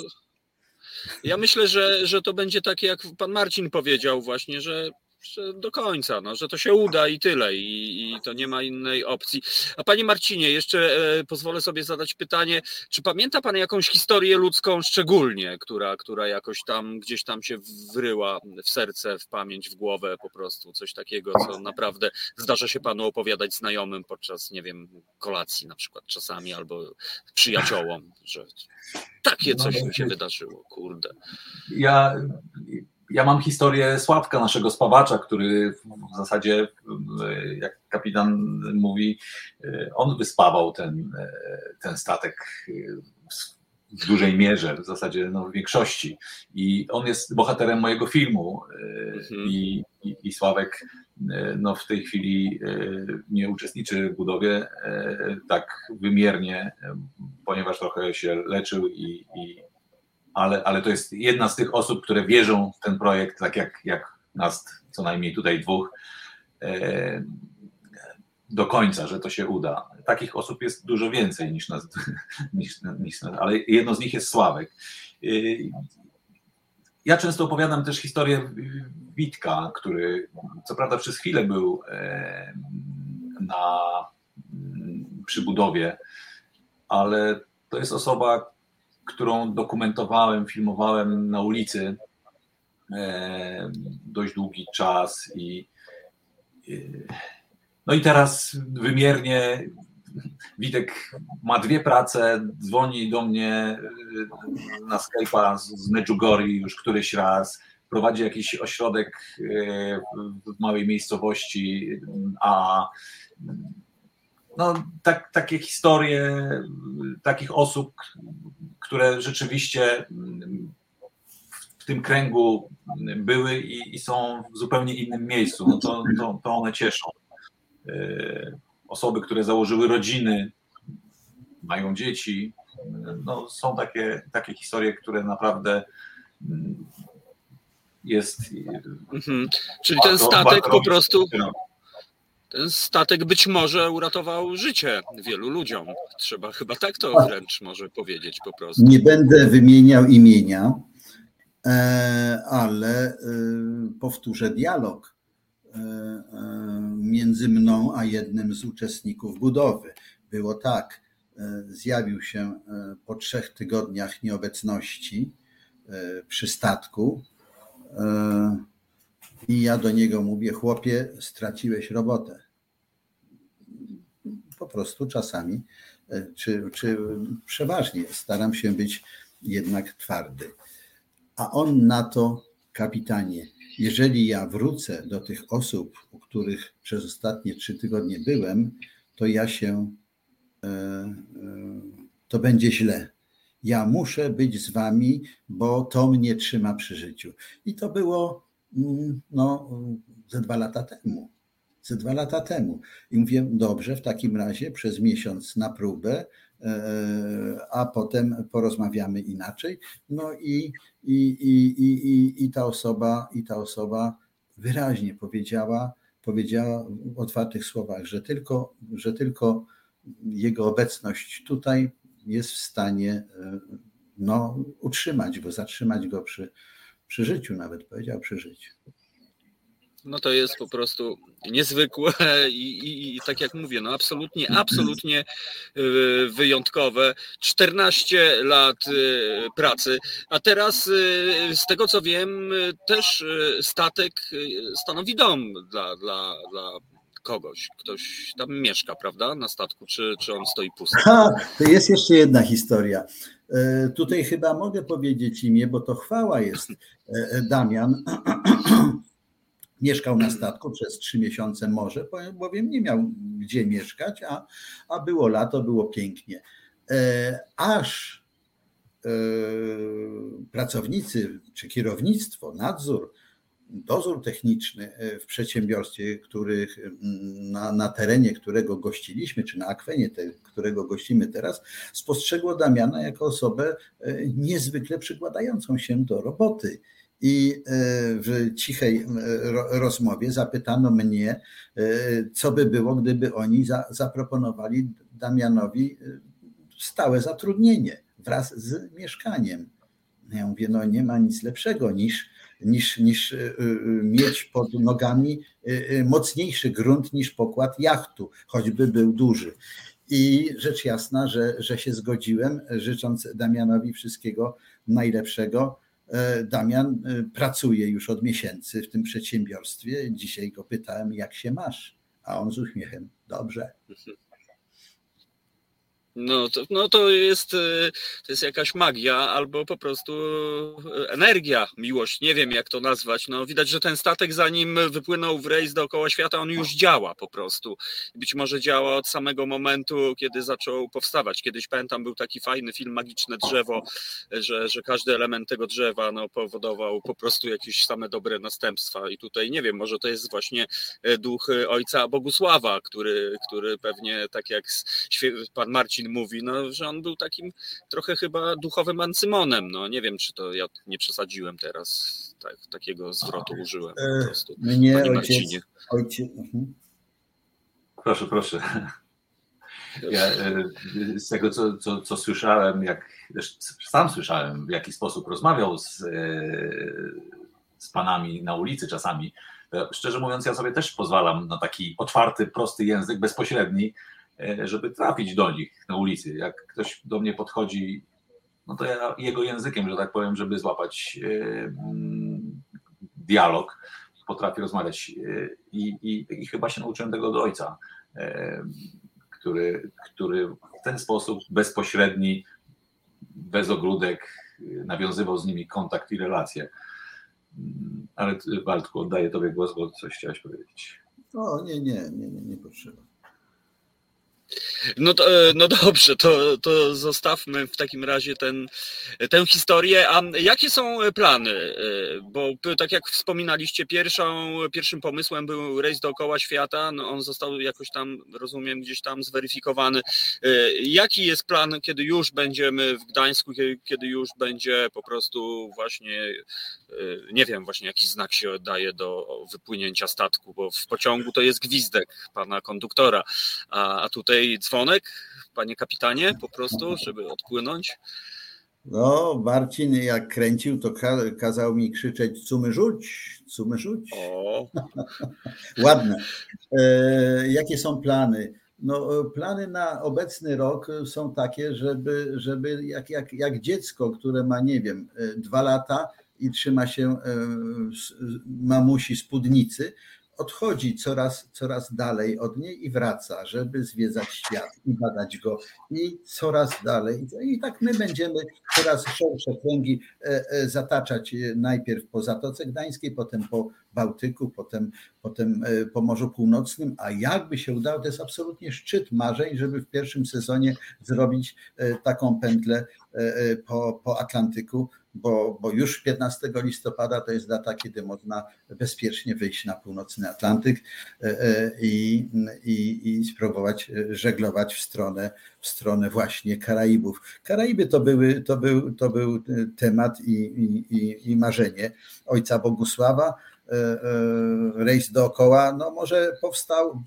[SPEAKER 2] Ja myślę, że, że to będzie takie, jak pan Marcin powiedział, właśnie, że do końca, no, że to się uda i tyle, i, i, to nie ma innej opcji. A panie Marcinie, jeszcze e, pozwolę sobie zadać pytanie, czy pamięta pan jakąś historię ludzką szczególnie, która, która jakoś tam gdzieś tam się wryła w serce, w pamięć, w głowę po prostu, coś takiego, co naprawdę zdarza się panu opowiadać znajomym podczas, nie wiem, kolacji na przykład czasami, albo przyjaciołom, że takie coś mi się wydarzyło, kurde.
[SPEAKER 4] Ja ja mam historię Sławka, naszego spawacza, który w zasadzie, jak kapitan mówi, on wyspawał ten, ten statek w dużej mierze, w zasadzie no, w większości. I on jest bohaterem mojego filmu. Mhm. I, i, I, Sławek no, w tej chwili nie uczestniczy w budowie tak wymiernie, ponieważ trochę się leczył i, i ale, ale to jest jedna z tych osób, które wierzą w ten projekt, tak jak, jak nas co najmniej tutaj dwóch, e, do końca, że to się uda. Takich osób jest dużo więcej niż nas, niż, niż nas ale jedno z nich jest Sławek. E, ja często opowiadam też historię Witka, który co prawda przez chwilę był e, na, przy budowie, ale to jest osoba, którą dokumentowałem, filmowałem na ulicy e, dość długi czas i e, no i teraz wymiernie Witek ma dwie prace, dzwoni do mnie e, na Skype'a z Medjugorje już któryś raz, prowadzi jakiś ośrodek w małej miejscowości, a no, tak, takie historie takich osób, które rzeczywiście w tym kręgu były i, i są w zupełnie innym miejscu, no to, to, to one cieszą. E, osoby, które założyły rodziny, mają dzieci, no, są takie, takie historie, które naprawdę mm, jest.
[SPEAKER 2] Mhm. Czyli ten statek po prostu ten statek być może uratował życie wielu ludziom. Trzeba chyba tak to wręcz może powiedzieć po prostu.
[SPEAKER 3] Nie będę wymieniał imienia, e, ale e, powtórzę dialog e, między mną a jednym z uczestników budowy. Było tak, zjawił się po trzech tygodniach nieobecności przy statku i ja do niego mówię, chłopie, straciłeś robotę. Po prostu czasami, e, czy, czy przeważnie staram się być jednak twardy. A on na to, kapitanie, jeżeli ja wrócę do tych osób, u których przez ostatnie trzy tygodnie byłem, to ja się, e, e, to będzie źle. Ja muszę być z wami, bo to mnie trzyma przy życiu. I to było no, ze dwa lata temu. Ze dwa lata temu. I mówię, dobrze, w takim razie przez miesiąc na próbę, e, a potem porozmawiamy inaczej. No i, i, i, i, i, ta osoba, i ta osoba wyraźnie powiedziała, powiedziała w otwartych słowach, że tylko, że tylko jego obecność tutaj jest w stanie e, no, utrzymać go, zatrzymać go przy, przy życiu nawet powiedział przy życiu.
[SPEAKER 2] No to jest po prostu niezwykłe i, i, i, tak jak mówię, no absolutnie, absolutnie y, wyjątkowe. 14 lat y, pracy, a teraz y, z tego co wiem, też statek stanowi dom dla, dla, dla kogoś. Ktoś tam mieszka, prawda, na statku, czy, czy on stoi pusty?
[SPEAKER 3] Ha, to jest jeszcze jedna historia. E, tutaj chyba mogę powiedzieć imię, bo to chwała jest. E, e, Damian mieszkał na statku przez trzy miesiące może, bowiem nie miał gdzie mieszkać, a, a było lato, było pięknie. Aż pracownicy czy kierownictwo, nadzór dozór techniczny e, w przedsiębiorstwie, których, na, na terenie którego gościliśmy, czy na akwenie, te, którego gościmy teraz, spostrzegło Damiana jako osobę e, niezwykle przykładającą się do roboty. I e, w cichej rozmowie zapytano mnie, co by było, gdyby oni zaproponowali Damianowi stałe zatrudnienie wraz z mieszkaniem. Ja mówię, no nie ma nic lepszego niż, niż, niż mieć pod nogami mocniejszy grunt niż pokład jachtu, choćby był duży. I rzecz jasna, że, że się zgodziłem, życząc Damianowi wszystkiego najlepszego. E, Damian pracuje już od miesięcy w tym przedsiębiorstwie. Dzisiaj go pytałem, jak się masz? A on z uśmiechem, dobrze.
[SPEAKER 2] No to, no to jest, y, to jest jakaś magia albo po prostu y, energia, miłość, nie wiem jak to nazwać. No widać, że ten statek zanim wypłynął w rejs dookoła świata, on już działa po prostu. Być może działa od samego momentu, kiedy zaczął powstawać. Kiedyś pamiętam, był taki fajny film Magiczne Drzewo, że, że każdy element tego drzewa no, powodował po prostu jakieś same dobre następstwa. I tutaj nie wiem, może to jest właśnie e, duch ojca Bogusława, który, który pewnie tak jak pan Marcin mówi, no, że on był takim trochę chyba duchowym ancymonem. No nie wiem, czy to ja nie przesadziłem teraz, tak, takiego zwrotu użyłem po e, prostu.
[SPEAKER 3] Mnie ojciec, ojciec. Mhm.
[SPEAKER 4] Proszę, proszę. Ja, e, z tego, co, co, co słyszałem, jak sam słyszałem, w jaki sposób rozmawiał z, e, z panami na ulicy czasami, szczerze mówiąc, ja sobie też pozwalam na taki otwarty, prosty język, bezpośredni, żeby trafić do nich na ulicy. Jak ktoś do mnie podchodzi, no to ja jego językiem, że tak powiem, żeby złapać e, mm, dialog, potrafię rozmawiać e, i, i, i chyba się nauczyłem tego od ojca, który, który w ten sposób bezpośredni, bez ogródek nawiązywał z nimi kontakt i relacje. Mm, ale Waldku, oddaję Tobie głos, bo coś chciałeś powiedzieć.
[SPEAKER 3] O, nie, nie, nie, nie, nie potrzeba.
[SPEAKER 2] No, to, e, no dobrze, to, to zostawmy w takim razie ten, tę historię. A jakie są plany? E, bo tak jak wspominaliście, pierwszą, pierwszym pomysłem był rejs dookoła świata. No on został jakoś tam, rozumiem, gdzieś tam zweryfikowany. E, jaki jest plan, kiedy już będziemy w Gdańsku, kiedy już będzie po prostu właśnie, nie wiem, właśnie jakiś znak się daje do wypłynięcia statku, bo w pociągu to jest gwizdek pana konduktora, a, a tutaj dzwonek, panie kapitanie, po prostu, żeby odpłynąć?
[SPEAKER 3] No, Marcin jak kręcił, to kazał mi krzyczeć cumy rzuć, cumy rzuć. O. Ładne. E, jakie są plany? No, plany na obecny rok są takie, żeby, żeby jak, jak, jak dziecko, które ma, nie wiem, e, dwa lata i trzyma się e, mamusi spódnicy, odchodzi coraz, coraz dalej od niej i wraca, żeby zwiedzać świat i badać go i coraz dalej. I tak my będziemy coraz szersze kręgi e, e, zataczać najpierw po Zatoce Gdańskiej, potem po Bałtyku, potem, potem po Morzu Północnym, a jakby się udało, to jest absolutnie szczyt marzeń, żeby w pierwszym sezonie zrobić taką pętlę po, po Atlantyku, bo, bo już 15 listopada to jest data, kiedy można bezpiecznie wyjść na północny Atlantyk e, e, i, i, i spróbować żeglować w stronę, w stronę właśnie Karaibów. Karaiby to, były, to, był, to był temat i, i, i marzenie ojca Bogusława. E, rejs dookoła, no może powstał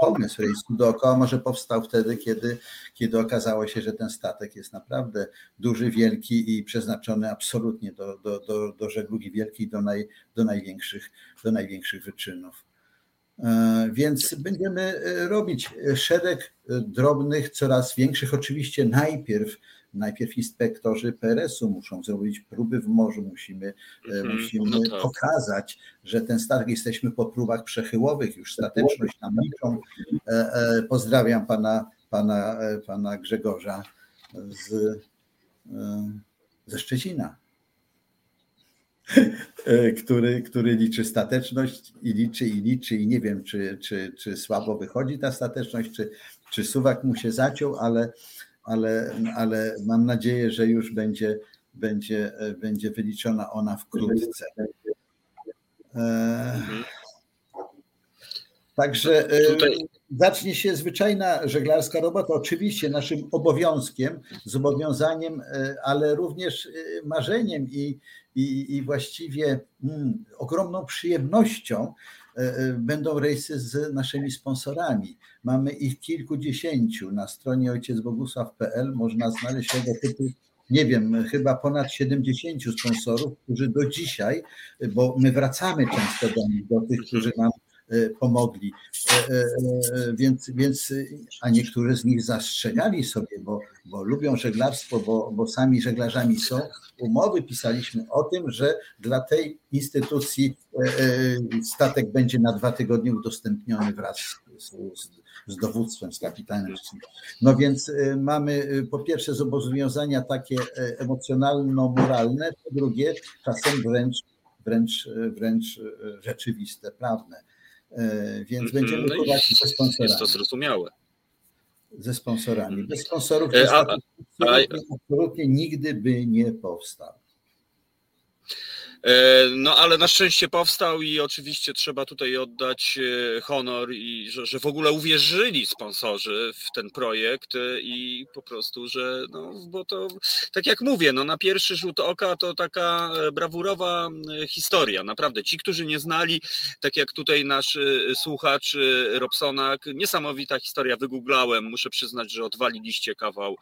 [SPEAKER 3] pomysł rejsu dookoła może powstał wtedy, kiedy, kiedy okazało się, że ten statek jest naprawdę duży, wielki i przeznaczony absolutnie do, do, do, do żeglugi wielkiej, do, naj, do, największych, do największych wyczynów. E, więc będziemy e, robić szereg drobnych, coraz większych, oczywiście najpierw najpierw inspektorzy PRS-u muszą zrobić próby w morzu, musimy, mm, musimy no tak. pokazać, że ten statek, jesteśmy po próbach przechyłowych, już stateczność nam liczą. E, pozdrawiam pana, pana, pana Grzegorza z, ze Szczecina. Który, który liczy stateczność i liczy i liczy i nie wiem, czy, czy, czy słabo wychodzi ta stateczność, czy, czy suwak mu się zaciął, ale, ale, ale mam nadzieję, że już będzie, będzie, będzie wyliczona ona wkrótce. E, Także Tutaj... zacznie się zwyczajna żeglarska robota. Oczywiście naszym obowiązkiem, zobowiązaniem, ale również marzeniem i, i, i właściwie mm, ogromną przyjemnością będą rejsy z naszymi sponsorami. Mamy ich kilkudziesięciu. Na stronie ojciecbogusław.pl można znaleźć tego typu nie wiem, chyba ponad 70 sponsorów, którzy do dzisiaj, bo my wracamy często do nich, do tych, którzy nam e, pomogli. E, e, więc, więc, a niektórzy z nich zastrzegali sobie, bo, bo lubią żeglarstwo, bo, bo sami żeglarzami są. Umowy pisaliśmy o tym, że dla tej instytucji statek będzie na dwa tygodnie udostępniony wraz z, z z dowództwem, z kapitanem. No więc mamy po pierwsze zobowiązania takie e, emocjonalno-moralne, po drugie czasem wręcz, wręcz, wręcz e, rzeczywiste, prawne. E, więc mhm. będziemy no prowadzić ze sponsorami.
[SPEAKER 2] Jest to zrozumiałe.
[SPEAKER 3] Ze sponsorami. Bez sponsorów a, a, a, absolutnie nigdy by nie powstał.
[SPEAKER 2] E, no ale na szczęście powstał i oczywiście trzeba tutaj oddać e, honor i że, że w ogóle uwierzyli sponsorzy w ten projekt e, i po prostu, że no bo to tak jak mówię, no na pierwszy rzut oka to taka brawurowa historia. Naprawdę ci, którzy nie znali, tak jak tutaj nasz słuchacz Robsonak, niesamowita historia, wygooglałem, muszę przyznać, że odwaliliście kawał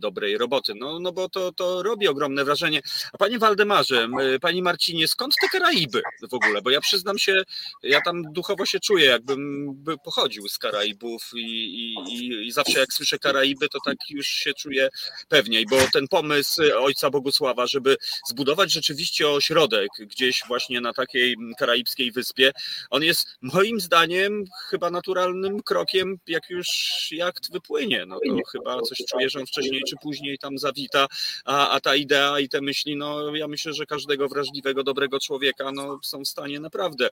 [SPEAKER 2] dobrej roboty. No, no bo to, to robi ogromne wrażenie. A panie Waldemarze, pani Mar Marcinie, skąd te Karaiby w ogóle? Bo ja przyznam się, ja tam duchowo się czuję, jakbym pochodził z Karaibów i, i, i zawsze jak słyszę Karaiby, to tak już się czuję pewniej, bo ten pomysł ojca Bogusława, żeby zbudować rzeczywiście ośrodek gdzieś właśnie na takiej karaibskiej wyspie, on jest moim zdaniem chyba naturalnym krokiem, jak już jacht wypłynie. No to chyba coś czuję, że on wcześniej czy później tam zawita, a, a ta idea i te myśli, no ja myślę, że każdego wrażliwego dobrego człowieka, no, są w stanie naprawdę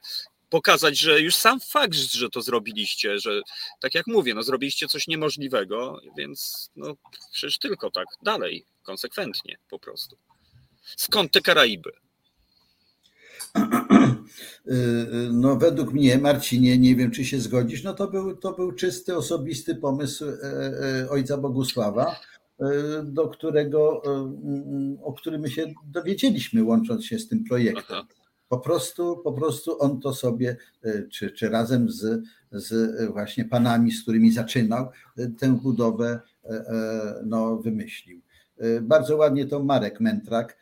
[SPEAKER 2] pokazać, że już sam fakt, że to zrobiliście, że tak jak mówię, no zrobiliście coś niemożliwego, więc no przecież tylko tak dalej, konsekwentnie po prostu. Skąd te Karaiby?
[SPEAKER 3] No według mnie, Marcinie, nie wiem czy się zgodzisz, no to był, to był czysty, osobisty pomysł e, e, ojca Bogusława, do którego, e, o którym my się dowiedzieliśmy, łącząc się z tym projektem. Po prostu, po prostu on to sobie, e, czy, czy razem z, z właśnie panami, z którymi zaczynał, tę budowę no, wymyślił. Bardzo ładnie to Marek Mentrak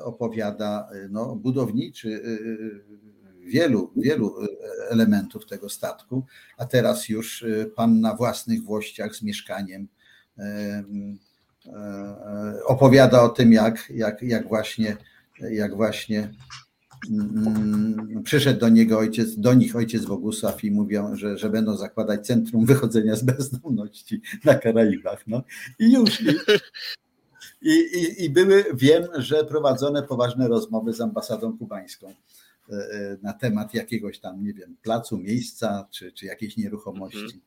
[SPEAKER 3] opowiada, no, budowniczy wielu, wielu elementów tego statku, a teraz już pan na własnych włościach z mieszkaniem E, opowiada o tym, jak, jak, jak właśnie, jak właśnie mm, przyszedł do niego ojciec, do nich ojciec Bogusław i mówią, że, że będą zakładać centrum wychodzenia z bezdomności na Karaibach. No. I już. I, i, I były, wiem, że prowadzone poważne rozmowy z ambasadą kubańską e, e, na temat jakiegoś tam, nie wiem, placu, miejsca czy, czy jakiejś nieruchomości. Mhm.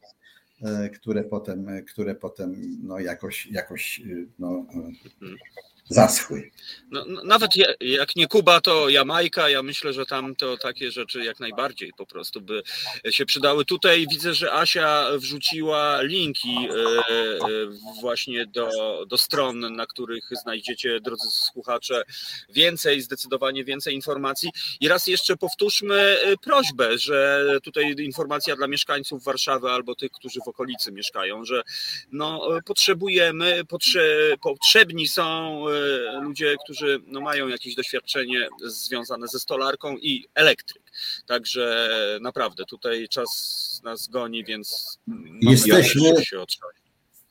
[SPEAKER 3] E, które potem, e, które potem no jakoś, jakoś e, no, zaschły.
[SPEAKER 2] No, no, nawet jak nie Kuba, to Jamajka. Ja myślę, że tam to takie rzeczy jak najbardziej po prostu by się przydały. Tutaj widzę, że Asia wrzuciła linki właśnie do, do stron, na których znajdziecie, drodzy słuchacze, więcej, zdecydowanie więcej informacji. I raz jeszcze powtórzmy prośbę, że tutaj informacja dla mieszkańców Warszawy albo tych, którzy w okolicy mieszkają, że no, potrzebujemy, potrze, potrzebni są e, ludzie, którzy no, mają jakieś doświadczenie związane ze stolarką i elektryk. Także naprawdę tutaj czas nas goni, więc
[SPEAKER 3] jesteśmy, się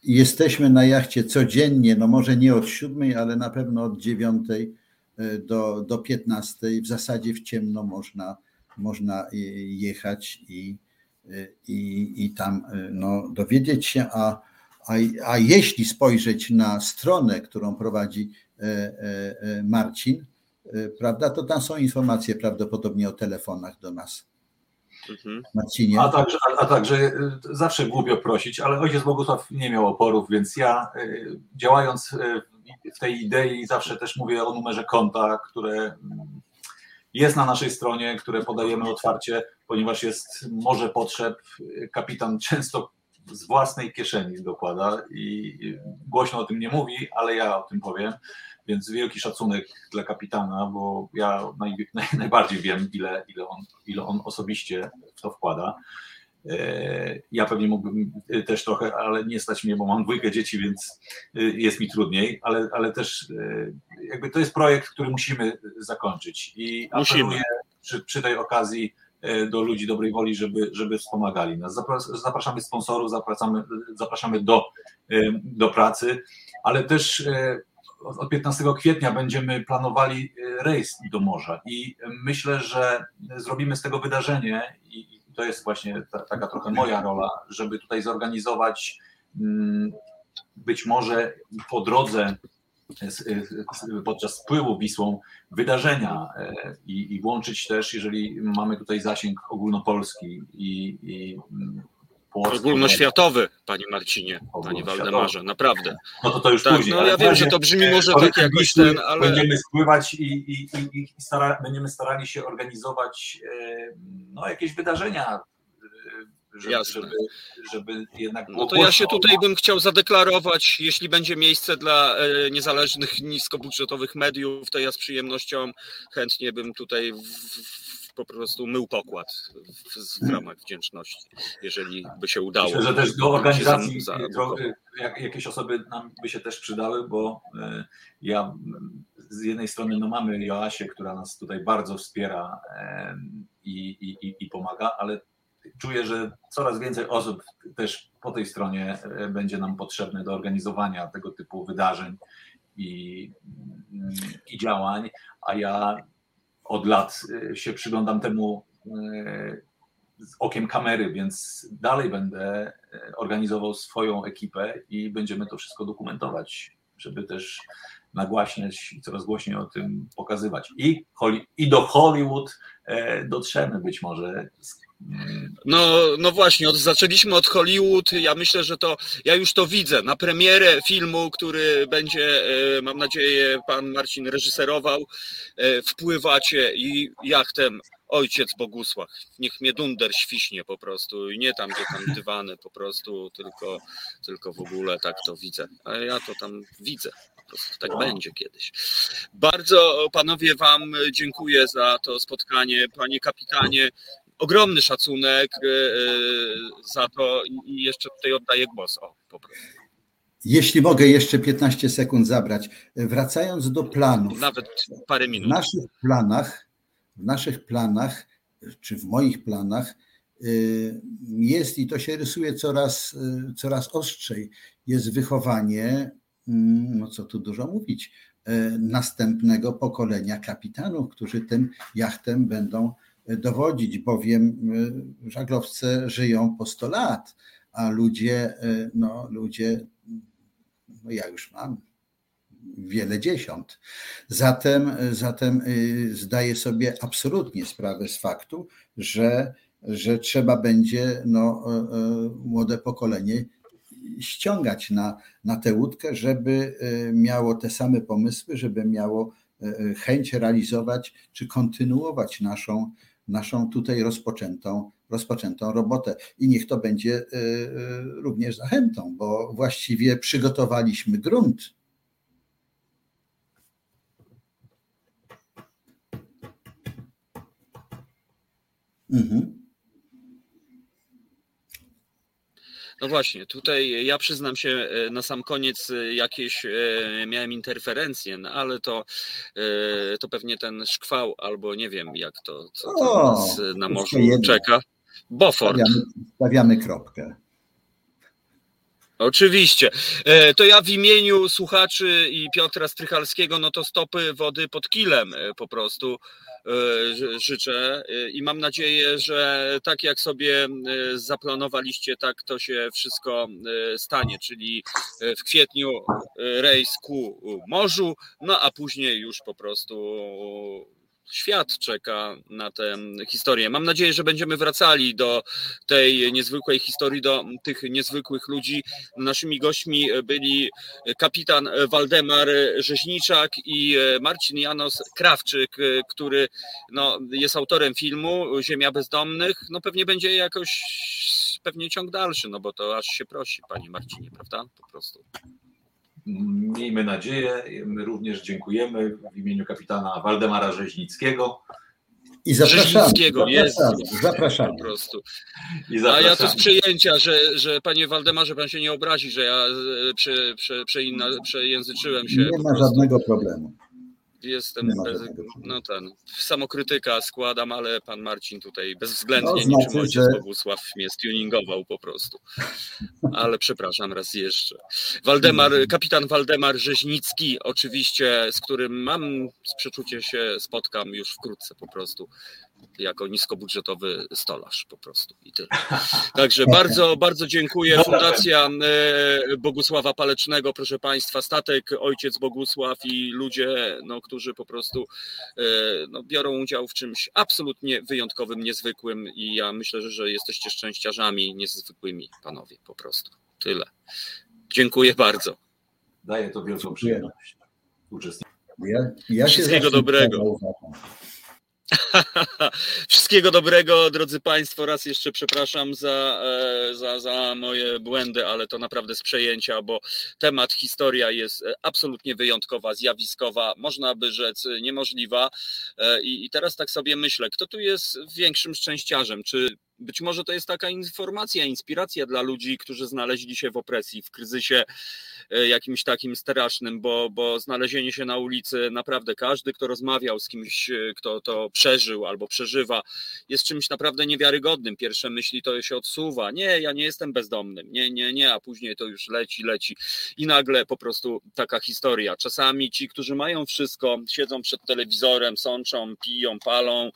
[SPEAKER 3] jesteśmy na jachcie codziennie, no może nie od siódmej, ale na pewno od dziewiątej e, do, do 15. W zasadzie w ciemno można, można jechać i, i, i tam no, dowiedzieć się, a, a, a jeśli spojrzeć na stronę, którą prowadzi e, e, e, Marcin, prawda, to tam są informacje prawdopodobnie o telefonach do nas.
[SPEAKER 4] Mhm. Marcinie. A także, a, a także zawsze głupio prosić, ale ojciec Bogusław nie miał oporów, więc ja działając w tej idei zawsze też mówię o numerze konta, które jest na naszej stronie, które podajemy otwarcie, ponieważ jest morze potrzeb. Kapitan często z własnej kieszeni dokłada i głośno o tym nie mówi, ale ja o tym powiem. Więc wielki szacunek dla kapitana, bo ja naj, naj, najbardziej wiem, ile, ile, on, ile on osobiście w to wkłada. E, ja pewnie mógłbym też trochę, ale nie stać mnie, bo mam dwójkę dzieci, więc e, jest mi trudniej, ale, ale też e, jakby to jest projekt, który musimy zakończyć i apeluję przy, przy tej okazji do ludzi dobrej woli, żeby, żeby wspomagali nas. Zapraszamy sponsorów, zapraszamy, zapraszamy do, do pracy, ale też od 15 kwietnia będziemy planowali rejs do morza i myślę, że zrobimy z tego wydarzenie i to jest właśnie ta, taka trochę moja rola, żeby tutaj zorganizować mm, być może po drodze podczas spływu Wisłą wydarzenia e, i, i włączyć też, jeżeli mamy tutaj zasięg ogólnopolski i, i
[SPEAKER 2] mm, Ogólnoświatowy, panie Marcinie, panie Waldemarze, naprawdę.
[SPEAKER 4] No to to już tak, później.
[SPEAKER 2] No ja wiem, że to brzmi może tak jakiś ten, ale...
[SPEAKER 4] Będziemy spływać i, i, i, i stara, będziemy starali się organizować e, no, jakieś wydarzenia,
[SPEAKER 2] e, żeby, żeby,
[SPEAKER 4] żeby, jednak.
[SPEAKER 2] No to ja się tutaj bym chciał zadeklarować, jeśli będzie miejsce dla e, niezależnych, niskobudżetowych mediów, to ja z przyjemnością chętnie bym tutaj w, po prostu mył pokład w, w ramach wdzięczności, jeżeli by się udało.
[SPEAKER 4] Myślę, że też do organizacji za, za jak, jakieś osoby nam by się też przydały, bo e, ja z jednej strony no mamy Joasię, która nas tutaj bardzo wspiera i, i, i pomaga, ale czuję, że coraz więcej osób też po tej stronie e, będzie nam potrzebne do organizowania tego typu wydarzeń i, i działań, a ja od lat y, się przyglądam temu y, z okiem kamery, więc dalej będę organizował swoją ekipę i będziemy to wszystko dokumentować, żeby też nagłaśniać i coraz głośniej o tym pokazywać. I, i do Hollywood dotrzemy być może
[SPEAKER 2] no, no właśnie, od, zaczęliśmy od Hollywood. Ja myślę, że to ja już to widzę. Na premierę filmu, który będzie, e, mam nadzieję, pan Marcin reżyserował, e, wpływacie i jachtem ojciec Bogusław. Niech mnie dunder świśnie po prostu i nie tam, gdzie tam dywany po prostu, tylko, tylko w ogóle tak to widzę. A ja to tam widzę. Po prostu tak będzie kiedyś. Bardzo panowie wam dziękuję za to spotkanie. Panie kapitanie, ogromny szacunek e, e, za to i jeszcze tutaj oddaję głos. O, po prostu.
[SPEAKER 3] Jeśli mogę jeszcze 15 sekund zabrać. Wracając do planów.
[SPEAKER 2] Nawet parę minut.
[SPEAKER 3] W naszych planach, w naszych planach, czy w moich planach e, jest i to się rysuje coraz, coraz ostrzej, jest wychowanie, mm, no co tu dużo mówić, następnego pokolenia kapitanów, którzy tym jachtem będą dowodzić, bowiem y, żaglowce żyją po 100 lat, a ludzie, y, no ludzie, no ja już mam wiele dziesiąt. Zatem, zatem y, zdaję sobie absolutnie sprawę z faktu, że, że trzeba będzie no, młode pokolenie ściągać na, na tę łódkę, żeby miało te same pomysły, żeby miało chęć realizować czy kontynuować naszą, naszą tutaj rozpoczętą, rozpoczętą robotę. I niech to będzie y, y, również zachętą, bo właściwie przygotowaliśmy grunt.
[SPEAKER 2] Mhm. No właśnie, tutaj ja przyznam się e, na sam koniec e, jakieś e, miałem interferencje, no ale to, to pewnie ten szkwał albo nie wiem jak to, co o, nas na morzu czeka. Bofort.
[SPEAKER 3] Stawiamy, stawiamy kropkę.
[SPEAKER 2] Oczywiście. To ja w imieniu słuchaczy i Piotra Strychalskiego, no to stopy wody pod kilem po prostu życzę. E, i mam nadzieję, że tak jak sobie e, zaplanowaliście, tak to się wszystko stanie, czyli w kwietniu rejs ku morzu, no a później już po prostu świat czeka na tę historię. Mam nadzieję, że będziemy wracali do tej niezwykłej historii, do tych niezwykłych ludzi. Naszymi gośćmi byli kapitan Waldemar Rzeźniczak i Marcin Janos Krawczyk, który no, jest autorem filmu Ziemia Bezdomnych. No pewnie będzie jakoś pewnie ciąg dalszy, no bo to aż się prosi, panie Marcinie, prawda? Po prostu.
[SPEAKER 4] Miejmy nadzieję. My również dziękujemy w imieniu kapitana Waldemara Rzeźnickiego.
[SPEAKER 3] I zapraszamy.
[SPEAKER 2] jest.
[SPEAKER 3] Zapraszamy.
[SPEAKER 2] Po prostu. A ja to z przyjęcia, że, że panie Waldemarze, pan się nie obrazi, że ja e, prze, prze, przejęzyczyłem się.
[SPEAKER 3] Nie ma żadnego problemu.
[SPEAKER 2] Jestem bez, no ten, samokrytyka składam, ale pan Marcin tutaj bezwzględnie no, znaczy, niczym że... Bogusław mnie stuningował po prostu. Ale przepraszam raz jeszcze. Waldemar, kapitan Waldemar Rzeźnicki, oczywiście, z którym mam przeczucie się spotkam już wkrótce po prostu jako niskobudżetowy stolarz po prostu i tyle. Także bardzo, bardzo dziękuję. Fundacja e, Bogusława Palecznego, proszę Państwa, statek Ojciec Bogusław i ludzie, no, którzy po prostu e, no, biorą udział w czymś absolutnie wyjątkowym, niezwykłym i ja myślę, że jesteście szczęściarzami niezwykłymi, panowie, po prostu. Tyle. Dziękuję bardzo.
[SPEAKER 4] Daję to wielką przyjemność.
[SPEAKER 3] Ja, ja
[SPEAKER 2] Wszystkiego dobrego. Wszystkiego dobrego, drodzy Państwo. Raz jeszcze przepraszam za, e, za, za moje błędy, ale to naprawdę z przejęcia, bo temat, historia jest e, absolutnie wyjątkowa, zjawiskowa, można by rzec niemożliwa. E, I, i teraz tak sobie myślę, kto tu jest większym szczęściarzem? Czy być może to jest taka informacja, inspiracja dla ludzi, którzy znaleźli się w opresji, w kryzysie e, jakimś takim strasznym, bo, bo znalezienie się na ulicy, naprawdę każdy, kto rozmawiał z kimś, e, kto to przeżył albo przeżywa, jest czymś naprawdę niewiarygodnym. Pierwsze myśli to się odsuwa. Nie, ja nie jestem bezdomnym. Nie, nie, nie, a później to już leci, leci. I nagle po prostu taka historia. Czasami ci, którzy mają wszystko, siedzą przed telewizorem, sączą, piją, palą,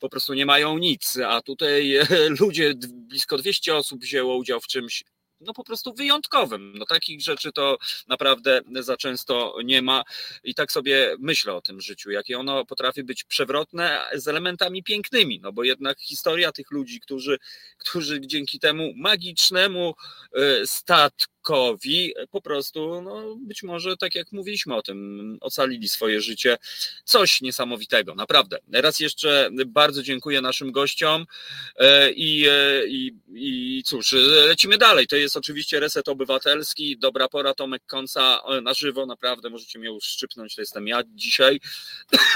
[SPEAKER 2] po prostu nie mają nic, a tutaj ludzie, blisko 200 osób wzięło udział w czymś no po prostu wyjątkowym. No takich rzeczy to naprawdę za często nie ma i tak sobie myślę o tym życiu, jakie ono potrafi być przewrotne z elementami pięknymi, no bo jednak historia tych ludzi, którzy, którzy dzięki temu magicznemu e, statku Kowi po prostu, no, być może tak jak mówiliśmy o tym, ocalili swoje życie. Coś niesamowitego, naprawdę. Raz jeszcze bardzo dziękuję naszym gościom e, i, e, i, i cóż, lecimy dalej. To jest oczywiście Reset Obywatelski, dobra pora, Tomek Końca na żywo, naprawdę możecie mnie uszczypnąć, to jestem ja dzisiaj.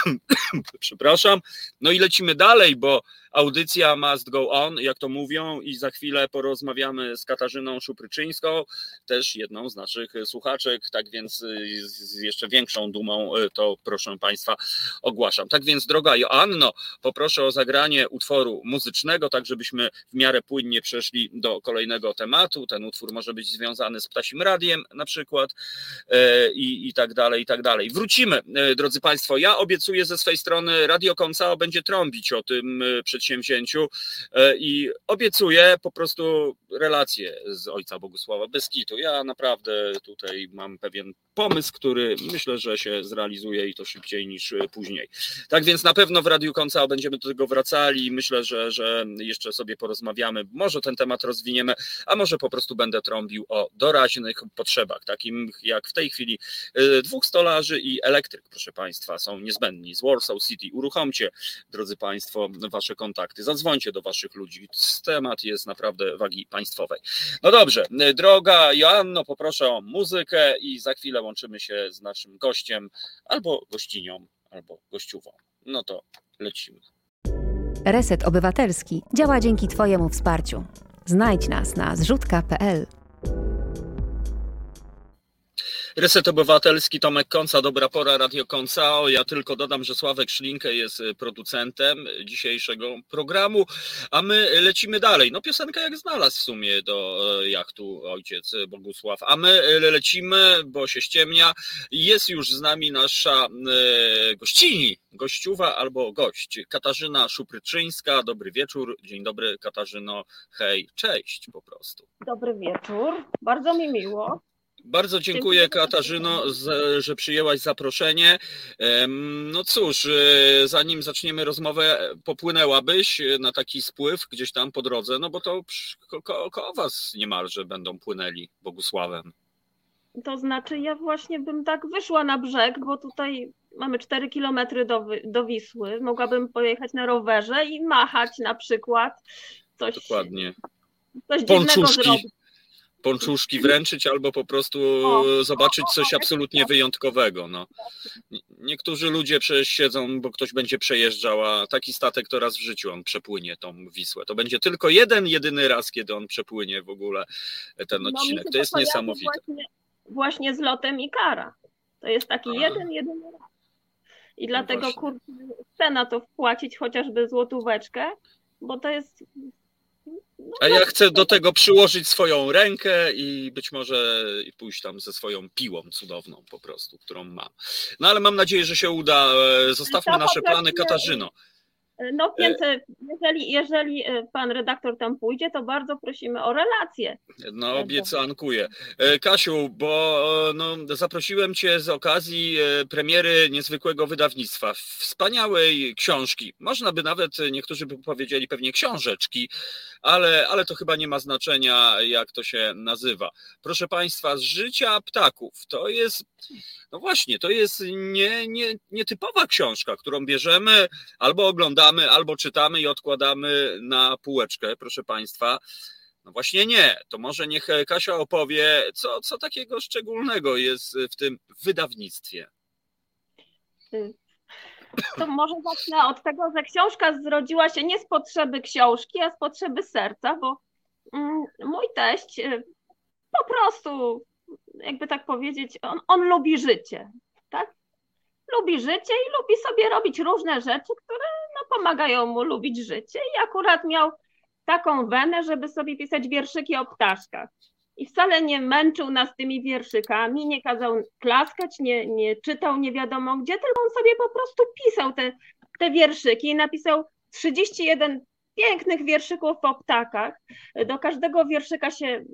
[SPEAKER 2] Przepraszam. No i lecimy dalej, bo Audycja must go on, jak to mówią, i za chwilę porozmawiamy z Katarzyną Szupryczyńską, też jedną z naszych słuchaczek, tak więc y, z jeszcze większą dumą y, to proszę Państwa ogłaszam. Tak więc, droga Joanno, poproszę o zagranie utworu muzycznego, tak żebyśmy w miarę płynnie przeszli do kolejnego tematu. Ten utwór może być związany z Ptasim Radiem na przykład y, i, i tak dalej, i tak dalej. Wrócimy, drodzy Państwo. Ja obiecuję ze swej strony, Radio Koncao będzie trąbić o tym przedsięwzięciu przedsięwzięciu e, i obiecuję po prostu relacje z ojca Bogusława Beskitu. Ja naprawdę tutaj mam pewien pomysł, który myślę, że się zrealizuje i to szybciej niż później. Tak więc na pewno w Radiu Końca będziemy do tego wracali. Myślę, że, że jeszcze sobie porozmawiamy. Może ten temat rozwiniemy, a może po prostu będę trąbił o doraźnych potrzebach, takim jak w tej chwili e, dwóch stolarzy i elektryk, proszę Państwa, są niezbędni. Z Warsaw City uruchomcie, drodzy Państwo, Wasze kontakty zadzwońcie do waszych ludzi. Temat jest naprawdę wagi państwowej. No dobrze, droga Joanno, poproszę o muzykę i za chwilę łączymy się z naszym gościem, albo gościnią, albo gościową. No to lecimy.
[SPEAKER 5] Reset Obywatelski działa dzięki Twojemu wsparciu. Znajdź nas na zrzutka.pl.
[SPEAKER 2] Reset Obywatelski, Tomek Konca, Dobra Pora, Radio Koncao. Ja tylko dodam, że Sławek Szlinkę jest y, producentem dzisiejszego programu, a my lecimy dalej. No piosenka jak znalazł w sumie do e, jachtu ojciec Bogusław, a my e, lecimy, bo się ściemnia. Jest już z nami nasza gościni, gościuwa albo gość, Katarzyna Szupryczyńska. Dobry wieczór, dzień dobry Katarzyno, hej, cześć po prostu.
[SPEAKER 6] Dobry wieczór, bardzo mi miło.
[SPEAKER 2] Bardzo dziękuję Katarzyno, że przyjęłaś zaproszenie. No cóż, e, zanim zaczniemy rozmowę, popłynęłabyś na taki spływ gdzieś tam po drodze, no bo to koło ko was niemalże będą płynęli Bogusławem.
[SPEAKER 6] To znaczy ja właśnie bym tak wyszła na brzeg, bo tutaj mamy 4 kilometry do, do Wisły. Mogłabym pojechać na rowerze i machać na przykład. Coś,
[SPEAKER 2] Dokładnie.
[SPEAKER 6] Coś dziwnego zrobić
[SPEAKER 2] ponczuszki wręczyć albo po prostu zobaczyć coś absolutnie wyjątkowego. No. Niektórzy ludzie przecież siedzą, bo ktoś będzie przejeżdżał, a taki statek to raz w życiu on przepłynie tą Wisłę. To będzie tylko jeden, jedyny raz, kiedy on przepłynie w ogóle ten no, odcinek. No, to jest niesamowite.
[SPEAKER 6] Właśnie, właśnie z lotem Ikara. To jest taki a. jeden, jedyny raz. I no dlatego kurczę, chcę na to wpłacić chociażby złotóweczkę, bo to jest
[SPEAKER 2] a ja chcę do tego przyłożyć swoją rękę i być może pójść tam ze swoją piłą cudowną po prostu, którą mam. No ale mam nadzieję, że się uda. E, zostawmy nasze plany, Katarzyno.
[SPEAKER 6] No więc e, jeżeli, jeżeli e, pan redaktor tam pójdzie, to bardzo prosimy o relację.
[SPEAKER 2] No obiecankuję. E, Kasiu, bo no, zaprosiłem cię z okazji premiery niezwykłego wydawnictwa, wspaniałej książki. Można by nawet, niektórzy by powiedzieli pewnie książeczki, ale, ale to chyba nie ma znaczenia, jak to się nazywa. Proszę Państwa, z życia ptaków. To jest, no właśnie, to jest nie, nie, nietypowa książka, którą bierzemy albo oglądamy, albo czytamy i odkładamy na półeczkę, proszę Państwa. No właśnie nie. To może niech Kasia opowie, co, co takiego szczególnego jest w tym wydawnictwie.
[SPEAKER 6] To może zacznę od tego, że książka zrodziła się nie z potrzeby książki, a z potrzeby serca, bo mm, mój teść y, po prostu, jakby tak powiedzieć, on, on lubi życie, tak? Lubi życie i lubi sobie robić różne rzeczy, które no, pomagają mu lubić życie i akurat miał taką wenę, żeby sobie pisać wierszyki o ptaszkach. I wcale nie męczył nas tymi wierszykami, nie kazał klaskać, nie, nie czytał nie wiadomo gdzie, tylko on sobie po prostu pisał te, te wierszyki i napisał 31 pięknych wierszyków o ptakach. Do każdego wierszyka się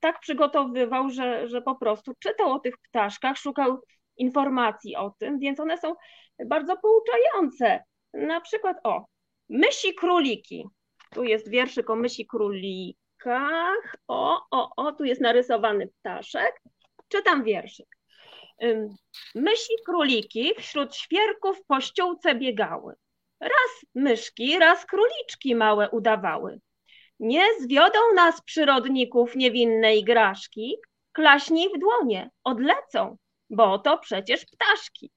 [SPEAKER 6] tak przygotowywał, że, że po prostu czytał o tych ptaszkach, szukał informacji o tym, więc one są bardzo pouczające. Na przykład o, mysi króliki. Tu jest wierszyk o mysi króliki książkach. O, o, o, tu jest narysowany ptaszek. Czytam wierszyk. Mysi króliki wśród świerków po ściółce biegały. Raz myszki, raz króliczki małe udawały. Nie zwiodą nas przyrodników niewinne igraszki, klaśnij w dłonie, odlecą, bo to przecież ptaszki.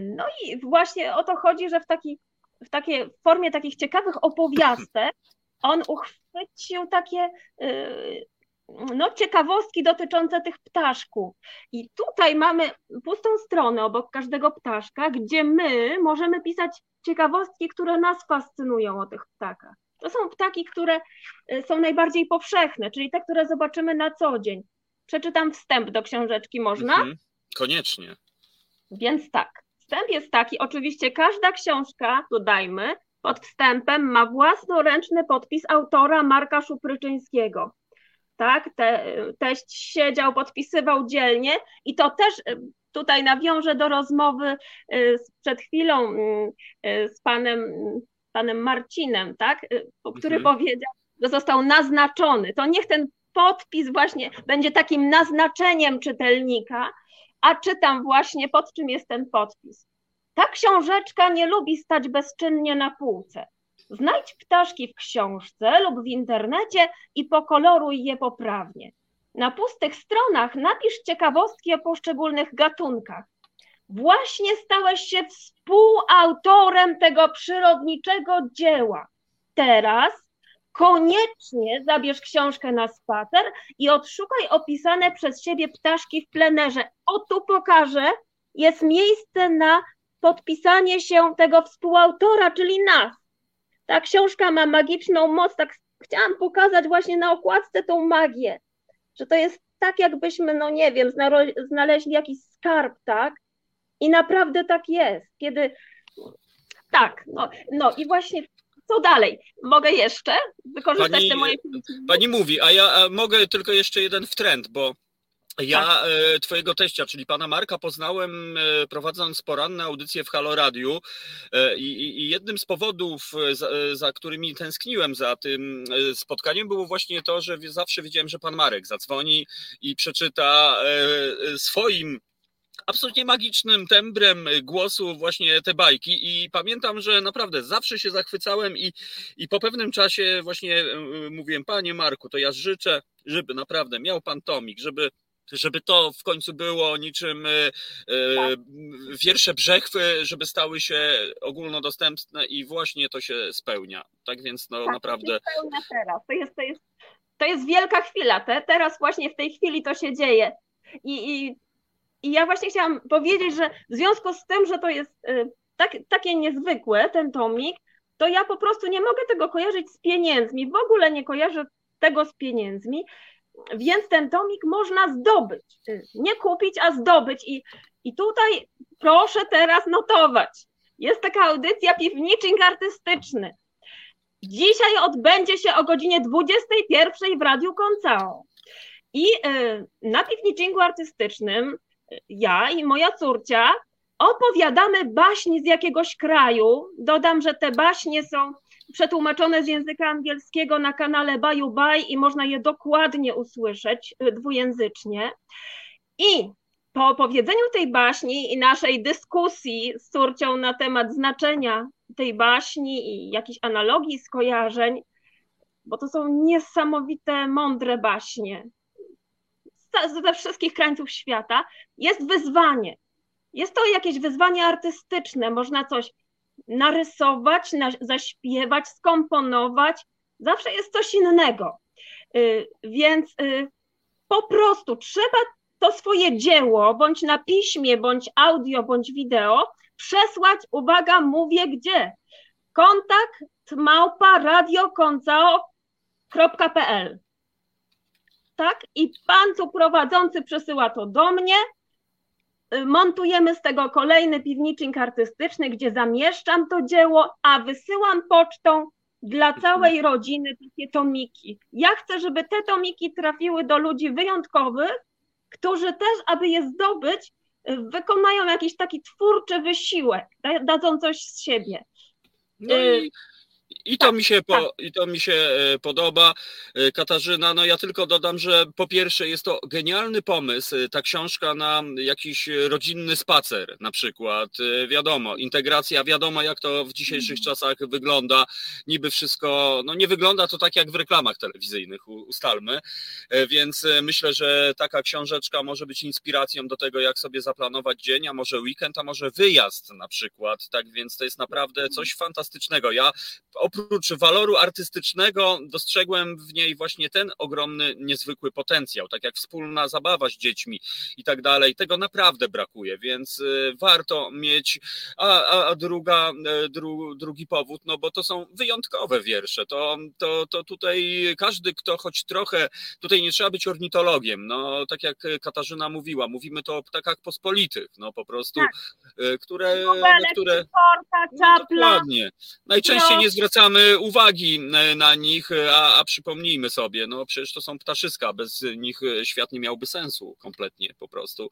[SPEAKER 6] No i właśnie o to chodzi, że w, taki, w takiej formie takich ciekawych opowiastek on uchwycił takie y, no, ciekawostki dotyczące tych ptaszków. I tutaj mamy pustą stronę obok każdego ptaszka, gdzie my możemy pisać ciekawostki, które nas fascynują o tych ptakach. To są ptaki, które y, są najbardziej powszechne, czyli te, które zobaczymy na co dzień. Przeczytam wstęp do książeczki, można? Mhm,
[SPEAKER 2] koniecznie.
[SPEAKER 6] Więc tak, wstęp jest taki, oczywiście każda książka, dodajmy, pod wstępem ma własnoręczny podpis autora Marka Szupryczyńskiego. Tak, Te, teść siedział, podpisywał dzielnie i to też y, tutaj nawiążę do rozmowy y, przed chwilą y, z panem, panem Marcinem, tak, który mhm. powiedział, że został naznaczony. To niech ten podpis właśnie będzie takim naznaczeniem czytelnika, a czytam właśnie pod czym jest ten podpis. Ta książeczka nie lubi stać bezczynnie na półce. Znajdź ptaszki w książce lub w internecie i pokoloruj je poprawnie. Na pustych stronach napisz ciekawostki o poszczególnych gatunkach. Właśnie stałeś się współautorem tego przyrodniczego dzieła. Teraz koniecznie zabierz książkę na spacer i odszukaj opisane przez siebie ptaszki w plenerze. O tu pokażę, jest miejsce na podpisanie się tego współautora, czyli nas. Ta książka ma magiczną moc, tak chciałam pokazać właśnie na okładce tą magię, że to jest tak, jakbyśmy, no nie wiem, znaleźli jakiś skarb, tak? I naprawdę tak jest, kiedy tak, no, no i właśnie co dalej? Mogę jeszcze wykorzystać
[SPEAKER 2] pani,
[SPEAKER 6] te moje.
[SPEAKER 2] Pani mówi, a ja a mogę tylko jeszcze jeden wtręt, bo Ja e, twojego teścia, czyli pana Marka, poznałem e, prowadząc poranne audycje w Halo Radiu e, i, i jednym z powodów, za, za, którymi tęskniłem za tym spotkaniem było właśnie to, że zawsze wiedziałem, że pan Marek zadzwoni i przeczyta swoim absolutnie magicznym tembrem głosu właśnie te bajki i pamiętam, że naprawdę zawsze się zachwycałem i, i po pewnym czasie właśnie mówiłem, panie Marku, to ja życzę, żeby naprawdę miał pan tomik, żeby żeby to w końcu było niczym e, e, wiersze brzechwy, żeby stały się ogólnodostępne i właśnie to się spełnia. Tak więc no tak, naprawdę.
[SPEAKER 6] To się spełnia teraz. To jest, to jest, to jest wielka chwila. Te, teraz właśnie w tej chwili to się dzieje. I, i, I ja właśnie chciałam powiedzieć, że w związku z tym, że to jest e, tak, takie niezwykłe, ten tomik, to ja po prostu nie mogę tego kojarzyć z pieniędzmi. W ogóle nie kojarzę tego z pieniędzmi. Więc ten tomik można zdobyć. Nie kupić, a zdobyć. I, i tutaj proszę teraz notować. Jest taka audycja Piwniczing Artystyczny. Dzisiaj odbędzie się o godzinie 21 w Radiu Koncao. I y, na piwniczingu artystycznym y, ja i moja córcia opowiadamy baśni z jakiegoś kraju. Dodam, że te baśnie są przetłumaczone z języka angielskiego na kanale Baju Baj i można je dokładnie usłyszeć y, dwujęzycznie. I po opowiedzeniu tej baśni i naszej dyskusji z córcią na temat znaczenia tej baśni i jakichś analogii, skojarzeń, bo to są niesamowite, mądre baśnie ze wszystkich krańców świata, jest wyzwanie. Jest to jakieś wyzwanie artystyczne, można coś narysować, na, zaśpiewać, skomponować. Zawsze jest coś innego. Y, więc y, po prostu trzeba to swoje dzieło, bądź na piśmie, bądź audio, bądź wideo, przesłać, uwaga, mówię gdzie. Kontakt małpa radiokoncao.pl tak? I pan tu prowadzący przesyła to do mnie, Y, montujemy z tego kolejny piwnicznik artystyczny, gdzie zamieszczam to dzieło, a wysyłam pocztą dla całej rodziny takie tomiki. Ja chcę, żeby te tomiki trafiły do ludzi wyjątkowych, którzy też, aby je zdobyć, y, wykonają jakiś taki twórczy wysiłek, dadzą coś z siebie.
[SPEAKER 2] No i y, i to, tak, mi się po, tak. I to mi się e, podoba. E, Katarzyna, no ja tylko dodam, że po pierwsze jest to genialny pomysł, e, ta książka na jakiś rodzinny spacer na przykład. Wiadomo, integracja, wiadomo jak to w dzisiejszych mhm. czasach wygląda. Niby wszystko, no nie wygląda to tak jak w reklamach telewizyjnych, ustalmy. Więc myślę, że taka książeczka może być inspiracją do tego, jak sobie zaplanować dzień, a może weekend, a może wyjazd na przykład. Tak więc to jest naprawdę mhm. coś fantastycznego. Ja oprócz waloru artystycznego dostrzegłem w niej właśnie ten ogromny, niezwykły potencjał, tak jak wspólna zabawa z dziećmi i tak dalej. Tego naprawdę brakuje, więc y, warto mieć. A, a, a druga, y, dru, drugi powód, no bo to są wyjątkowe wiersze. To, to, to tutaj każdy, kto choć trochę, tutaj nie trzeba być ornitologiem, no tak jak Katarzyna mówiła, mówimy to o ptakach pospolitych, no po prostu, tak. Y, które, no, które no, dokładnie, najczęściej nie zwracają zwracamy uwagi na nich, a, a przypomnijmy sobie, no przecież to są ptaszyska, bez nich świat nie miałby sensu kompletnie po prostu.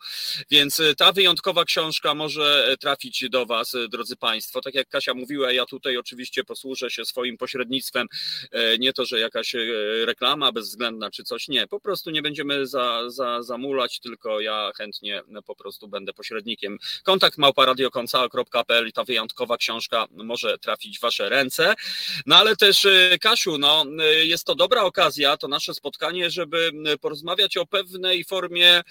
[SPEAKER 2] Więc ta wyjątkowa książka może trafić do Was, drodzy Państwo. Tak jak Kasia mówiła, ja tutaj oczywiście posłużę się swoim pośrednictwem. Nie to, że jakaś reklama bezwzględna czy coś, nie. Po prostu nie będziemy za, za, zamulać, tylko ja chętnie po prostu będę pośrednikiem. Kontakt małparadiokoncao.pl i ta wyjątkowa książka może trafić w Wasze ręce. No ale też e, Kasiu, no, e, jest to dobra okazja, to nasze spotkanie, żeby porozmawiać o pewnej formie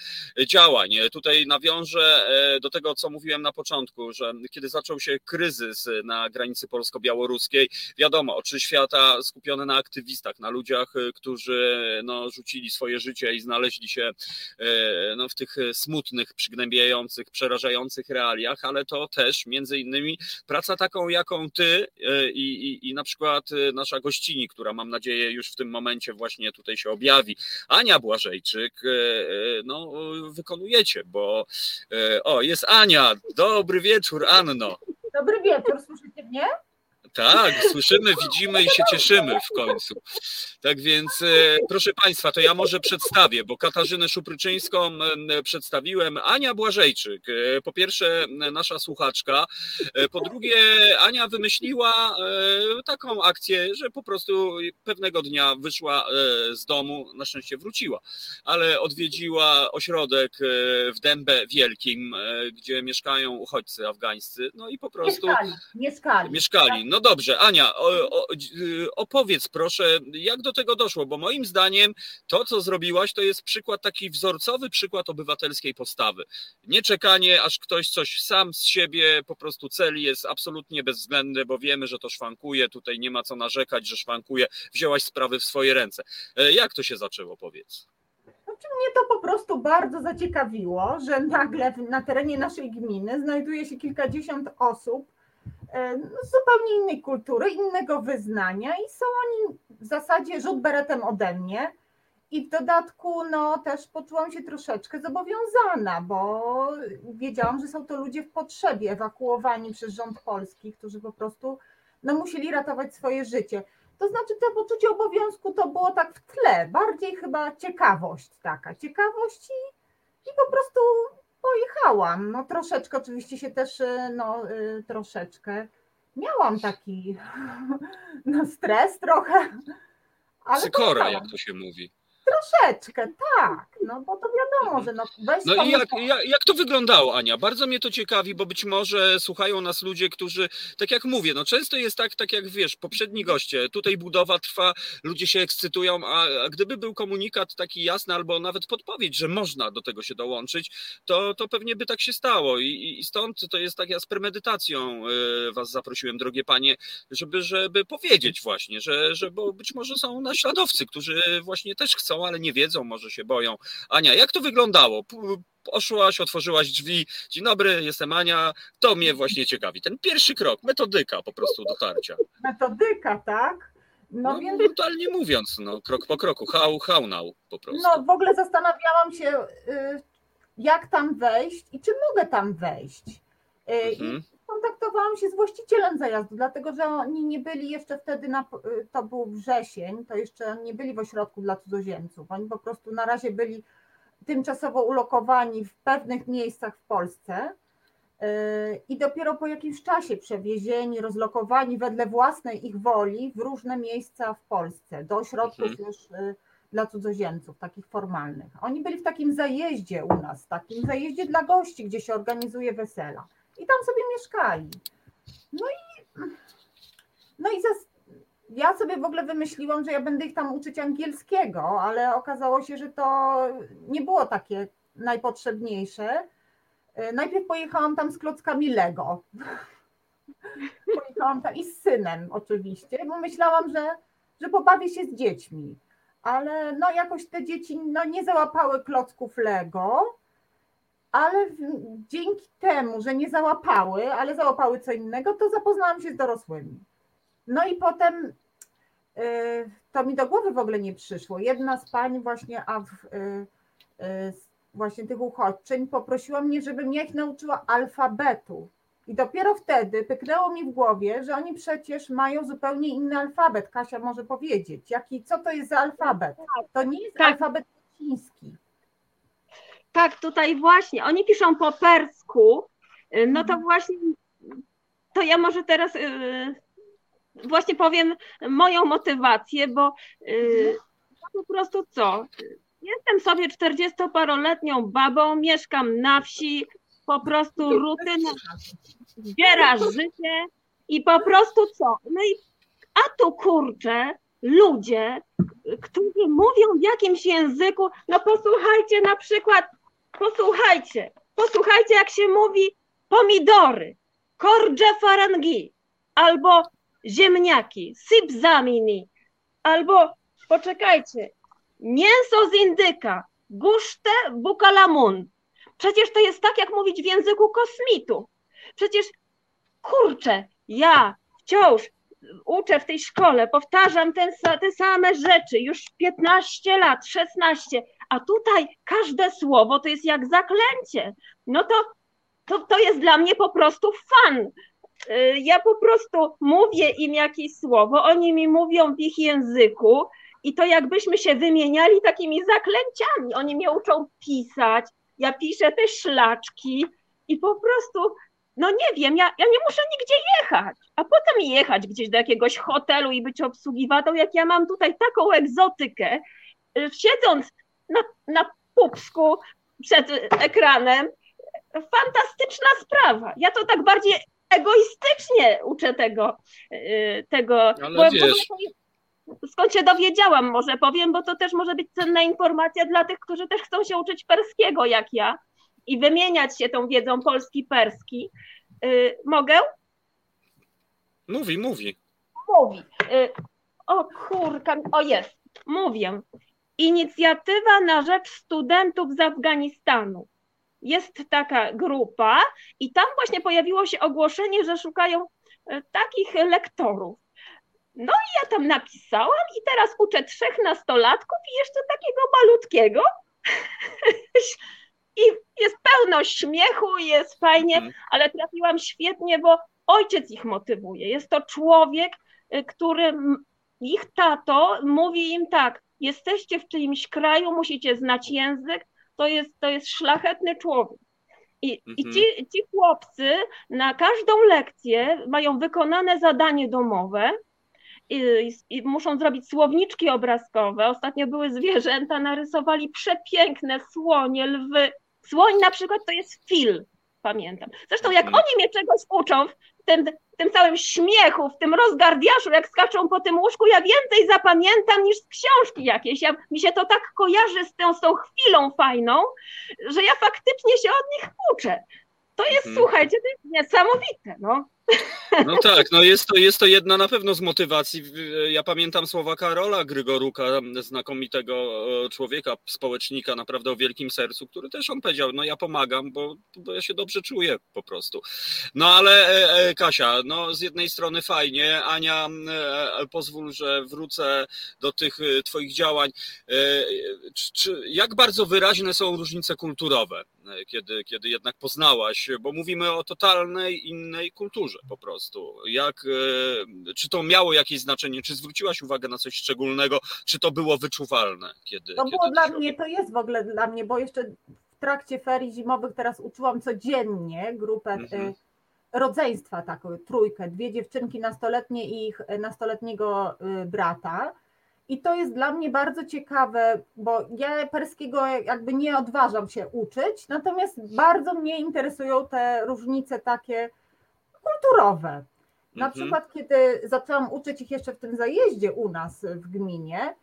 [SPEAKER 2] działań. Tutaj nawiążę e, do tego, co mówiłem na początku, że kiedy zaczął się kryzys na granicy polsko-białoruskiej, wiadomo, oczy świata skupione na aktywistach, na ludziach, którzy no, rzucili swoje życie i znaleźli się no, w tych smutnych, przygnębiających, przerażających realiach, ale to też między innymi praca taką, jaką ty i, i, i na przykład y, nasza gościni, która mam nadzieję już w tym momencie właśnie tutaj się objawi, Ania Błażejczyk, y, y, no wykonujecie, bo o, jest Ania. Dobry wieczór, Anno.
[SPEAKER 7] Dobry wieczór, słyszycie mnie?
[SPEAKER 2] Tak, słyszymy, widzimy i się cieszymy w końcu. Tak więc, e, proszę Państwa, to ja może przedstawię, bo Katarzynę Szupryczyńską przedstawiłem. Ania Błażejczyk, e, po pierwsze nasza słuchaczka, e, po drugie Ania wymyśliła taką akcję, że po prostu pewnego dnia wyszła z domu, na szczęście wróciła, ale odwiedziła ośrodek w Dębę Wielkim, gdzie mieszkają uchodźcy afgańscy, no i po prostu...
[SPEAKER 7] Mieszkali, mieszkali.
[SPEAKER 2] Mieszkali, no dobrze, Ania, opowiedz proszę, jak do tego doszło, bo moim zdaniem to, co zrobiłaś, to jest przykład taki wzorcowy przykład obywatelskiej postawy. Nie czekanie, aż ktoś coś sam z siebie po prostu celi jest absolutnie bezwzględny, bo wiemy, że to szwankuje, tutaj nie ma co narzekać, że szwankuje, wzięłaś sprawy w swoje ręce. E, jak to się zaczęło, powiedz?
[SPEAKER 7] Znaczy mnie to po prostu bardzo zaciekawiło, że nagle na terenie naszej gminy znajduje się kilkadziesiąt osób, E, no, zupełnie innej kultury, innego wyznania i są oni w zasadzie rzut beretem ode mnie. I w dodatku no, też poczułam się troszeczkę zobowiązana, bo wiedziałam, że są to ludzie w potrzebie, ewakuowani przez rząd polski, którzy po prostu no, musieli ratować swoje życie. To znaczy to poczucie obowiązku to było tak w tle, bardziej chyba ciekawość taka, ciekawość i, i po prostu pojechałam. No troszeczkę oczywiście się też, y, no y, troszeczkę miałam taki no, stres trochę.
[SPEAKER 2] Ale jak to się mówi.
[SPEAKER 7] Troszeczkę, tak, no bo to wiadomo, że no
[SPEAKER 2] weź No i jak, jak, jak, to wyglądało, Ania? Bardzo mnie to ciekawi, bo być może słuchają nas ludzie, którzy, tak jak mówię, no często jest tak, tak jak wiesz, poprzedni goście, tutaj budowa trwa, ludzie się ekscytują, a, a gdyby był komunikat taki jasny albo nawet podpowiedź, że można do tego się dołączyć, to, to pewnie by tak się stało i, i stąd to jest tak, ja z premedytacją y, was zaprosiłem, drogie panie, żeby, żeby powiedzieć właśnie, że, że bo być może są naśladowcy, którzy właśnie też chcą ale nie wiedzą, może się boją. Ania, jak to wyglądało? Poszłaś, otworzyłaś drzwi. Dzień dobry, jestem Ania. To mnie właśnie ciekawi. Ten pierwszy krok, metodyka po prostu dotarcia.
[SPEAKER 7] Metodyka, tak?
[SPEAKER 2] No, no więc... brutalnie mówiąc, no, krok po kroku, how, how now po prostu.
[SPEAKER 7] No w ogóle zastanawiałam się, y, jak tam wejść i czy mogę tam wejść. Y, mhm kontaktowałam się z właścicielem zajazdu, dlatego że oni nie byli jeszcze wtedy, na, to był wrzesień, to jeszcze nie byli w ośrodku dla cudzoziemców. Oni po prostu na razie byli tymczasowo ulokowani w pewnych miejscach w Polsce yy, i dopiero po jakimś czasie przewiezieni, rozlokowani wedle własnej ich woli w różne miejsca w Polsce, do ośrodków mhm. już yy, dla cudzoziemców, takich formalnych. Oni byli w takim zajeździe u nas, takim zajeździe dla gości, gdzie się organizuje wesela i tam sobie mieszkali. No i, no i zas, ja sobie w ogóle wymyśliłam, że ja będę ich tam uczyć angielskiego, ale okazało się, że to nie było takie najpotrzebniejsze. E, najpierw pojechałam tam z klockami Lego. Pojechałam tam i z synem oczywiście, bo myślałam, że, że pobawię się z dziećmi. Ale no jakoś te dzieci no, nie załapały klocków Lego ale dzięki temu, że nie załapały, ale załapały co innego, to zapoznałam się z dorosłymi. No i potem y, to mi do głowy w ogóle nie przyszło. Jedna z pań właśnie, a w, y, y, właśnie tych uchodźczyń poprosiła mnie, żebym ja ich nauczyła alfabetu. I dopiero wtedy pyknęło mi w głowie, że oni przecież mają zupełnie inny alfabet. Kasia może powiedzieć, jaki, co to jest za alfabet? To nie jest tak. alfabet chiński.
[SPEAKER 6] Tak, tutaj właśnie, oni piszą po persku, y, no to mhm. właśnie, to ja może teraz y, właśnie powiem moją motywację, bo y, po prostu co, jestem sobie 40-paroletnią babą, mieszkam na wsi, po prostu rutyna, zbierasz życie i po prostu co, no i a tu kurczę, ludzie, którzy mówią w jakimś języku, no posłuchajcie na przykład Posłuchajcie, posłuchajcie, jak się mówi pomidory, korże farangi, albo ziemniaki, sipzamini, albo poczekajcie, mięso z indyka, guszte bukalamun. Przecież to jest tak, jak mówić w języku kosmitów. Przecież, kurczę, ja wciąż uczę w tej szkole, powtarzam ten, te same rzeczy już 15 lat, 16, a tutaj każde słowo to jest jak zaklęcie. No to, to, to jest dla mnie po prostu fan. y, ja po prostu mówię im jakieś słowo, oni mi mówią w ich języku i to jakbyśmy się wymieniali takimi zaklęciami. Oni mnie uczą pisać, ja piszę te szlaczki i po prostu, no nie wiem, ja, ja nie muszę nigdzie jechać, a potem jechać gdzieś do jakiegoś hotelu i być obsługiwatą, jak ja mam tutaj taką egzotykę, y, siedząc na, na pupsku przed ekranem, fantastyczna sprawa. Ja to tak bardziej egoistycznie uczę tego, y, tego
[SPEAKER 2] bo,
[SPEAKER 6] skąd się dowiedziałam, może powiem, bo to też może być cenna informacja dla tych, którzy też chcą się uczyć perskiego jak ja i wymieniać się tą wiedzą polski-perski. Yy, mogę?
[SPEAKER 2] Mówi, mówi.
[SPEAKER 6] Mówi. Yy, o kurka, o jest, mówię. Inicjatywa na rzecz studentów z Afganistanu. Jest taka grupa i tam właśnie pojawiło się ogłoszenie, że szukają y, takich lektorów. No i ja tam napisałam i teraz uczę trzech nastolatków i jeszcze takiego malutkiego. I jest pełno śmiechu, jest fajnie, mhm. ale trafiłam świetnie, bo ojciec ich motywuje. Jest to człowiek, y, który ich tato mówi im tak, jesteście w czyimś kraju, musicie znać język, to jest, to jest szlachetny człowiek. I, mhm. i ci, ci chłopcy na każdą lekcję mają wykonane zadanie domowe, i, i muszą zrobić słowniczki obrazkowe. Ostatnio były zwierzęta, narysowali przepiękne słonie, lwy. Słoń na przykład to jest fil, pamiętam. Zresztą jak mhm. oni mnie czegoś uczą, tym, tym całym śmiechu, w tym rozgardiaszu, jak skaczą po tym łóżku, ja więcej zapamiętam niż z książki jakieś. Ja, mi się to tak kojarzy z tą, z tą chwilą fajną, że ja faktycznie się od nich uczę. To jest, hmm. słuchajcie, to jest niesamowite. No.
[SPEAKER 2] No tak, no jest to, jest to jedna na pewno z motywacji. Ja pamiętam słowa Karola Grygoruka, znakomitego e, człowieka, społecznika naprawdę o wielkim sercu, który też on powiedział, no ja pomagam, bo, bo ja się dobrze czuję po prostu. No ale e, e, Kasia, no z jednej strony fajnie, Ania, pozwól, że wrócę do tych twoich działań. Czy, jak bardzo wyraźne są różnice kulturowe, kiedy, kiedy jednak poznałaś, bo mówimy o totalnej innej kulturze po prostu. Jak, e, czy to miało jakieś znaczenie? Czy zwróciłaś uwagę na coś szczególnego? Czy to było wyczuwalne? Kiedy,
[SPEAKER 7] to
[SPEAKER 2] kiedy
[SPEAKER 7] było dla mnie, to jest w ogóle dla mnie, bo jeszcze w trakcie ferii zimowych teraz uczyłam codziennie grupę mhm. E, rodzeństwa, taką trójkę, dwie dziewczynki nastoletnie i ich e, nastoletniego brata. I to jest dla mnie bardzo ciekawe, bo ja perskiego jakby nie odważam się uczyć, natomiast bardzo mnie interesują te różnice takie kulturowe. Na mhm. przykład, kiedy zaczęłam uczyć ich jeszcze w tym zajeździe u nas w gminie,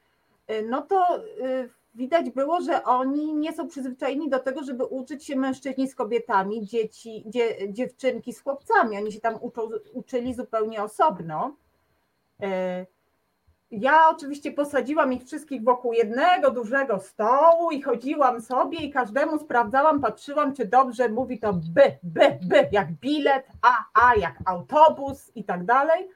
[SPEAKER 7] y, no to y, widać było, że oni nie są przyzwyczajeni do tego, żeby uczyć się mężczyźni z kobietami, dzieci, dzie, dziewczynki z chłopcami. Oni się tam uczą, uczyli zupełnie osobno. Ja oczywiście posadziłam ich wszystkich wokół jednego dużego stołu i chodziłam sobie i każdemu sprawdzałam, patrzyłam, czy dobrze mówi to B, B, B, jak bilet, A, A, jak autobus i tak dalej.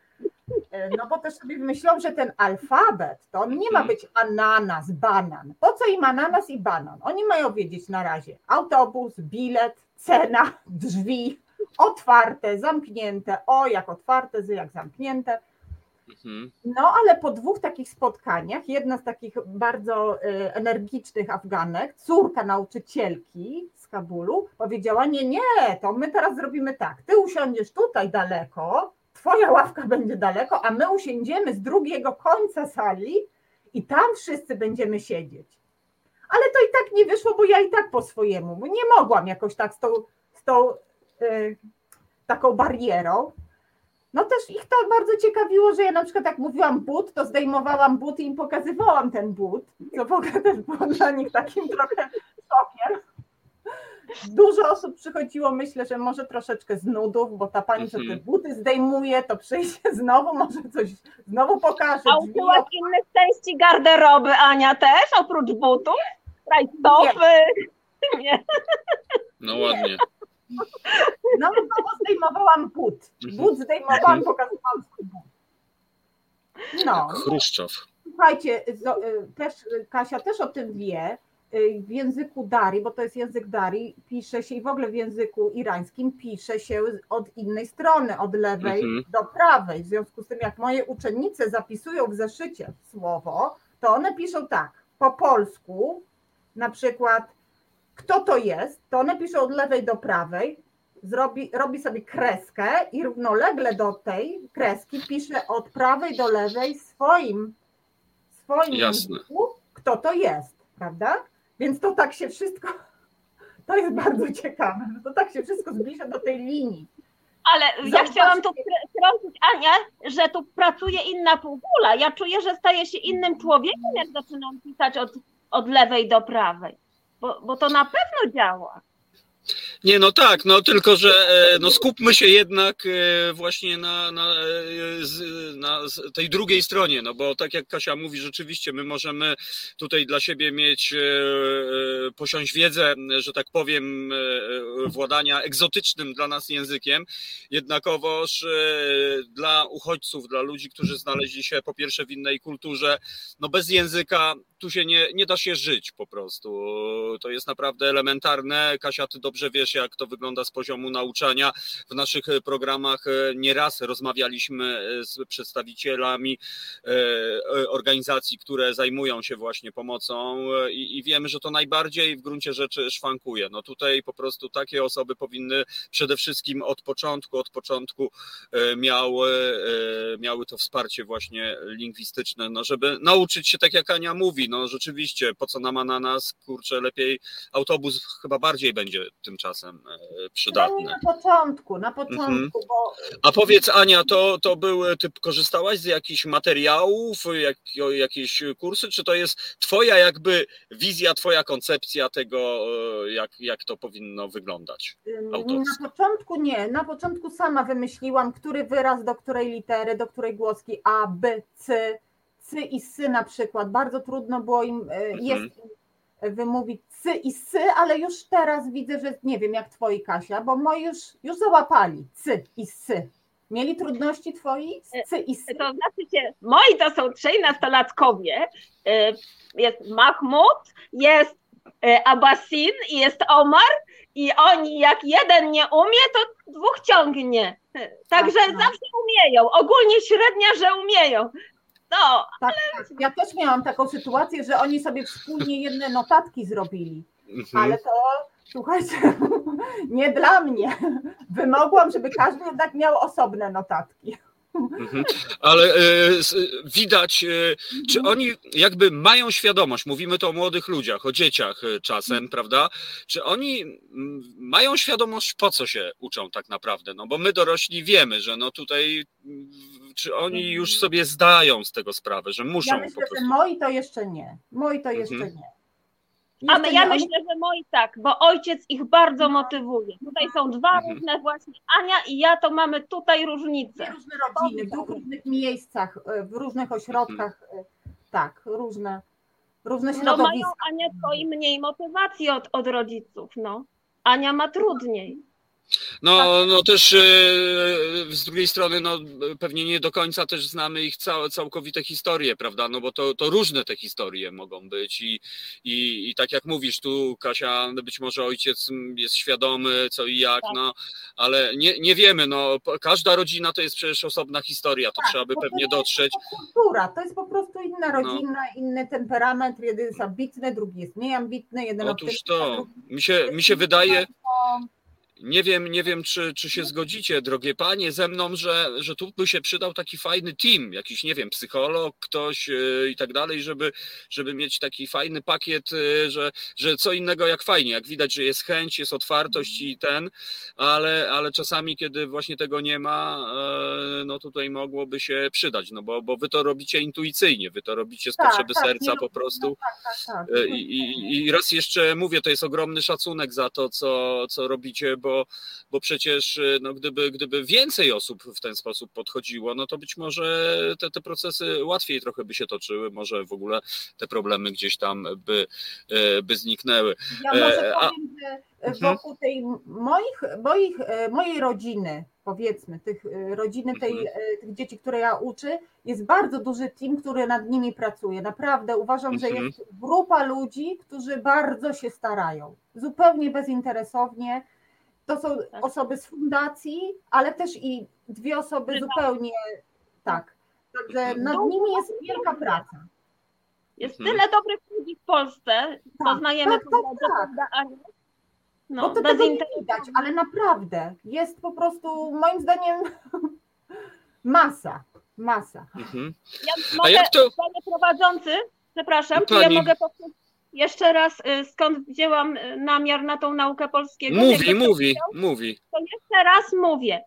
[SPEAKER 7] E, no bo też sobie myślą, że ten alfabet to nie ma mhm. być ananas, banan. Po co im ananas i banan? Oni mają wiedzieć na razie autobus, bilet, cena, drzwi, otwarte, zamknięte, o jak otwarte, z jak zamknięte. No, ale po dwóch takich spotkaniach, jedna z takich bardzo y, energicznych Afganek, córka nauczycielki z Kabulu, powiedziała: Nie, nie, to my teraz zrobimy tak. Ty usiądziesz tutaj daleko, twoja ławka będzie daleko, a my usiądziemy z drugiego końca sali i tam wszyscy będziemy siedzieć. Ale to i tak nie wyszło, bo ja i tak po swojemu, nie mogłam jakoś tak z tą, z tą y, taką barierą. No też ich to bardzo ciekawiło, że ja na przykład jak mówiłam but, to zdejmowałam but i im pokazywałam ten but, co w ogóle też było dla nich takim trochę szokiem. Dużo osób przychodziło, myślę, że może troszeczkę z nudów, bo ta pani, co te mhm. buty zdejmuje, to przyjdzie znowu, może coś znowu pokaże.
[SPEAKER 6] A uczyłaś innych części garderoby, Ania, też, oprócz butów? Rajstopy? Nie. Nie.
[SPEAKER 2] No ładnie.
[SPEAKER 7] No, no zdejmowałam but. Mhm. But zdejmowałam, mhm. pokazywałam swój but.
[SPEAKER 2] No. Chruszczow.
[SPEAKER 7] Słuchajcie, y, też, Kasia też o tym wie. w języku Dari, bo to jest język Dari, pisze się i w ogóle w języku irańskim pisze się od innej strony, od lewej mhm. do prawej. W związku z tym, jak moje uczennice zapisują w zeszycie słowo, to one piszą tak, po polsku, na przykład kto to jest, to one piszą od lewej do prawej, zrobi, robi sobie kreskę i równolegle do tej kreski pisze od prawej do lewej swoim, swoim języku, kto to jest, prawda? Więc to tak się wszystko, to jest bardzo ciekawe, to tak się wszystko zbliża do tej linii.
[SPEAKER 6] Ale Zauważcie. ja chciałam tu wtrącić, Ania, że tu pracuje inna półkula. Ja czuję, że staję się innym człowiekiem, jak zaczynam pisać od, od lewej do prawej, bo, bo to na pewno działa.
[SPEAKER 2] Nie, no tak, no tylko, że e, no skupmy się jednak e, właśnie na, na, e, na tej drugiej stronie, no bo tak jak Kasia mówi, rzeczywiście my możemy tutaj dla siebie mieć, posiąść wiedzę, że tak powiem, władania egzotycznym dla nas językiem, jednakowoż dla uchodźców, dla ludzi, którzy znaleźli się po pierwsze w innej kulturze, no bez języka tu się nie, nie da się żyć po prostu. To jest naprawdę elementarne. Kasia, ty dobrze wiesz, jak to wygląda z poziomu nauczania. W naszych programach e, nieraz rozmawialiśmy e, z przedstawicielami e, organizacji, które zajmują się właśnie pomocą i, i wiemy, że to najbardziej w gruncie rzeczy szwankuje. No tutaj po prostu takie osoby powinny przede wszystkim od początku, od początku miały, miały to wsparcie właśnie lingwistyczne, no żeby nauczyć się, tak jak Ania mówi, no rzeczywiście, po co nama na nas, kurczę, lepiej autobus chyba bardziej będzie tymczasem e, przydatny.
[SPEAKER 7] No na początku, na początku, mhm. bo...
[SPEAKER 2] A powiedz Ania, to, to były, ty korzystałaś z jakichś materiałów, jak, jakieś kursy, czy to jest twoja jakby wizja, twoja koncepcja tego, e, jak, jak to powinno wyglądać?
[SPEAKER 7] Na początku nie, na początku sama wymyśliłam, który wyraz do której litery, do której głoski A, B, C, cy i sy na przykład. Bardzo trudno było im e, mhm. jest wymówić cy i sy, ale już teraz widzę, że nie wiem jak twoi Kasia, bo moi już, już załapali cy i sy. Mieli trudności twoi z cy i sy?
[SPEAKER 6] To znaczy się, moi to są trzej nastolatkowie. E, jest Mahmud, jest e, Abbasin i jest Omar i oni jak jeden nie umie, to dwóch ciągnie. Także Aha. zawsze umieją. Ogólnie średnia, że umieją. No,
[SPEAKER 7] tak, ale... tak. Ja też miałam taką sytuację, że oni sobie wspólnie jedne notatki zrobili, mhm. ale to słuchajcie, nie dla mnie. Wymogłam, żeby każdy jednak miał osobne notatki.
[SPEAKER 2] Mhm. Ale e, widać, e, czy mhm. oni jakby mają świadomość, mówimy to o młodych ludziach, o dzieciach e, czasem, mhm. prawda? Czy oni mają świadomość, po co się uczą tak naprawdę? No bo my dorośli wiemy, że no tutaj, czy oni już sobie zdają z tego sprawę, że muszą
[SPEAKER 7] ja myślę, po prostu... że moi to jeszcze nie. Moi to jeszcze mhm. nie.
[SPEAKER 6] A my, ja myślę, że moi tak, bo ojciec ich bardzo motywuje. Tutaj są dwa mhm. różne właśnie, Ania i ja to mamy tutaj różnice.
[SPEAKER 7] Dwie różne rodziny, w dwóch różnych miejscach, e, w różnych ośrodkach, e, tak, różne, różne środowiska. No mają
[SPEAKER 6] Ania i mniej motywacji od, od rodziców, no. Ania ma trudniej.
[SPEAKER 2] No, tak. no też e, z drugiej strony, no pewnie nie do końca też znamy ich całkowite historie, prawda? No bo to, to różne te historie mogą być i, i, i tak jak mówisz, tu Kasia, być może ojciec jest świadomy co i jak, tak. no, ale nie, nie wiemy, no każda rodzina to jest przecież osobna historia, to tak, trzeba by pewnie dotrzeć.
[SPEAKER 7] To kultura, to jest po prostu inna no. rodzina, no. inny temperament, jeden jest ambitny, drugi jest mniej ambitny, jeden
[SPEAKER 2] Otóż to, mi się, mi się wydaje... Nie wiem, nie wiem, czy, czy się zgodzicie, drogie panie, ze mną, że, że tu by się przydał taki fajny team, jakiś, nie wiem, psycholog, ktoś yy, i tak dalej, żeby, żeby mieć taki fajny pakiet, yy, że, że co innego jak fajnie, jak widać, że jest chęć, jest otwartość i ten, ale, ale czasami, kiedy właśnie tego nie ma, yy, no tutaj mogłoby się przydać, no bo, bo wy to robicie intuicyjnie, wy to robicie z tak, potrzeby tak, serca po prostu. Tak, tak, tak. I, i, I raz jeszcze mówię, to jest ogromny szacunek za to, co, co robicie, bo bo, bo przecież y, no, gdyby, gdyby więcej osób w ten sposób podchodziło, no to być może te, te procesy łatwiej trochę by się toczyły, może w ogóle te problemy gdzieś tam by, y, by zniknęły.
[SPEAKER 7] Ja może e, powiem, że mhm. wokół tej moich, moich, e, mojej rodziny powiedzmy, tych y, rodziny tej,
[SPEAKER 2] Mhm.
[SPEAKER 7] tych dzieci, które ja uczę, jest bardzo duży team, który nad nimi pracuje. Naprawdę uważam, że
[SPEAKER 2] Mhm.
[SPEAKER 7] jest grupa ludzi, którzy bardzo się starają. Zupełnie bezinteresownie. To są
[SPEAKER 6] Tak.
[SPEAKER 7] osoby z fundacji, ale też i dwie osoby zupełnie tak. Także
[SPEAKER 2] Mhm.
[SPEAKER 7] nad nimi jest wielka praca.
[SPEAKER 6] Jest
[SPEAKER 2] Mhm.
[SPEAKER 6] tyle dobrych ludzi w Polsce,
[SPEAKER 7] Tak,
[SPEAKER 6] poznajemy
[SPEAKER 7] tak, tak, tak.
[SPEAKER 6] Aniu? No,
[SPEAKER 7] Bo to tego nie widać, ale naprawdę jest po prostu moim zdaniem masa, masa.
[SPEAKER 2] Mhm.
[SPEAKER 6] Ja
[SPEAKER 2] A
[SPEAKER 6] mogę,
[SPEAKER 2] jak to?
[SPEAKER 6] panie prowadzący, przepraszam, czy ja mogę powtórzyć jeszcze raz, y, skąd wzięłam y, namiar na tą naukę polskiego?
[SPEAKER 2] Mówi, mówi, mówi.
[SPEAKER 6] To jeszcze raz mówię.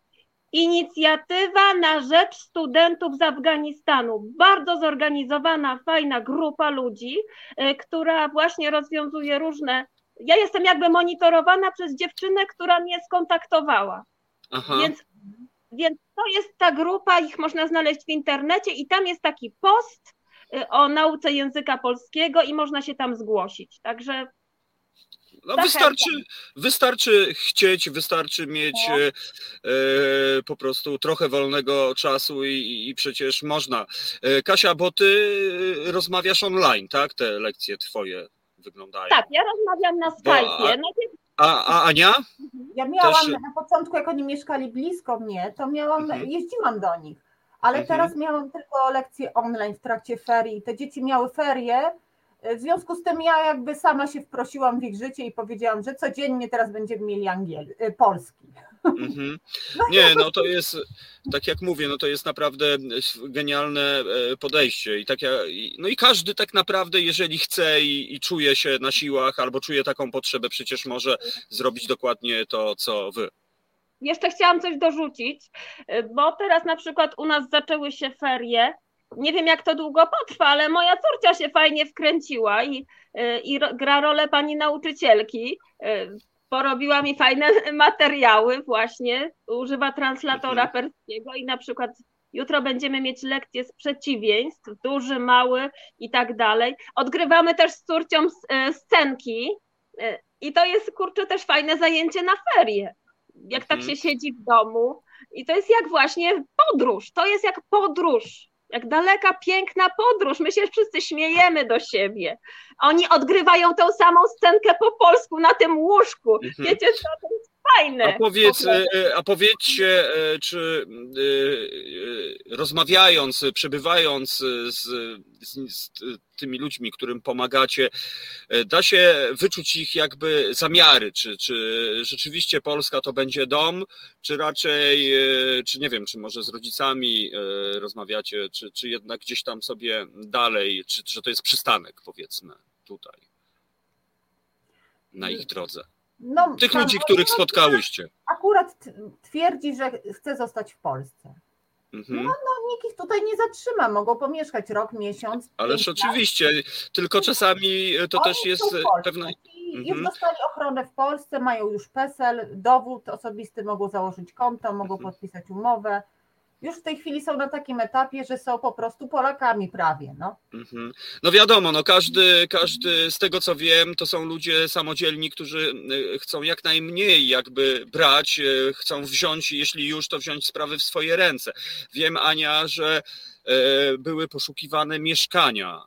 [SPEAKER 6] Inicjatywa na rzecz studentów z Afganistanu. Bardzo zorganizowana, fajna grupa ludzi, y, która właśnie rozwiązuje różne. Ja jestem jakby monitorowana przez dziewczynę, która mnie skontaktowała.
[SPEAKER 2] Aha.
[SPEAKER 6] Więc, więc to jest ta grupa, ich można znaleźć w internecie i tam jest taki post o nauce języka polskiego i można się tam zgłosić. Także
[SPEAKER 2] No wystarczy, wystarczy chcieć, wystarczy mieć
[SPEAKER 6] No.
[SPEAKER 2] e, po prostu trochę wolnego czasu i, i przecież można. E, Kasia, bo ty rozmawiasz online, tak? Te lekcje twoje wyglądają.
[SPEAKER 6] tak, ja rozmawiam na Skype'ie.
[SPEAKER 2] a-
[SPEAKER 6] Najpierw
[SPEAKER 2] A, a Ania?
[SPEAKER 7] Ja miałam
[SPEAKER 2] Też-
[SPEAKER 7] na początku, jak oni mieszkali blisko mnie, to miałam,
[SPEAKER 2] Mhm.
[SPEAKER 7] jeździłam do nich, ale
[SPEAKER 2] Mhm.
[SPEAKER 7] teraz miałam tylko lekcje online w trakcie ferii. Te dzieci miały ferie, w związku z tym ja jakby sama się wprosiłam w ich życie i powiedziałam, że codziennie teraz będziemy mieli angiel, y, polski.
[SPEAKER 2] Mhm. Nie, no to jest, tak jak mówię, no to jest naprawdę genialne e, podejście. I tak ja, no i każdy tak naprawdę, jeżeli chce i, i czuje się na siłach albo czuje taką potrzebę, przecież może zrobić dokładnie to, co wy.
[SPEAKER 6] Jeszcze chciałam coś dorzucić, y, bo teraz na przykład u nas zaczęły się ferie. Nie wiem, jak to długo potrwa, ale moja córcia się fajnie wkręciła i, y, i gra rolę pani nauczycielki. Y, Porobiła mi fajne materiały, właśnie. Używa translatora perskiego i na przykład jutro będziemy mieć lekcję z przeciwieństw, duży, mały i tak dalej. Odgrywamy też z córcią scenki i to jest, kurczę, też fajne zajęcie na ferie jak tak
[SPEAKER 2] Mhm.
[SPEAKER 6] się siedzi w domu. I to jest jak właśnie podróż. To jest jak podróż. Jak daleka, piękna podróż. My się wszyscy śmiejemy do siebie. Oni odgrywają tą samą scenkę po polsku na tym łóżku.
[SPEAKER 2] Mhm.
[SPEAKER 6] Wiecie co? To jest fajne.
[SPEAKER 2] A powiedz, e, a powiedzcie, e, czy e, rozmawiając, przebywając z, z, z tymi ludźmi, którym pomagacie, da się wyczuć ich jakby zamiary, czy, czy rzeczywiście Polska to będzie dom, czy raczej, czy nie wiem, czy może z rodzicami rozmawiacie, czy, czy jednak gdzieś tam sobie dalej, czy że to jest przystanek, powiedzmy, tutaj, na ich drodze.
[SPEAKER 7] No,
[SPEAKER 2] Tych
[SPEAKER 7] ta
[SPEAKER 2] ludzi, których spotkałyście.
[SPEAKER 7] Akurat twierdzi, że chce zostać w Polsce.
[SPEAKER 2] Mhm.
[SPEAKER 7] No, nikt ich tutaj nie zatrzyma, mogą pomieszkać rok, miesiąc.
[SPEAKER 2] Ależ
[SPEAKER 7] lat.
[SPEAKER 2] oczywiście, tylko czasami to
[SPEAKER 7] Oni
[SPEAKER 2] też jest
[SPEAKER 7] Polsce
[SPEAKER 2] pewna.
[SPEAKER 7] I
[SPEAKER 2] Mhm.
[SPEAKER 7] Już dostali ochronę w Polsce, mają już PESEL, dowód osobisty, mogą założyć konto, mogą
[SPEAKER 2] Mhm.
[SPEAKER 7] podpisać umowę. Już w tej chwili są na takim etapie, że są po prostu Polakami prawie. No.
[SPEAKER 2] Mhm. No wiadomo, no każdy, każdy z tego co wiem, to są ludzie samodzielni, którzy y, chcą jak najmniej jakby brać, y, chcą wziąć, jeśli już, to wziąć sprawy w swoje ręce. Wiem, Ania, że e, były poszukiwane mieszkania.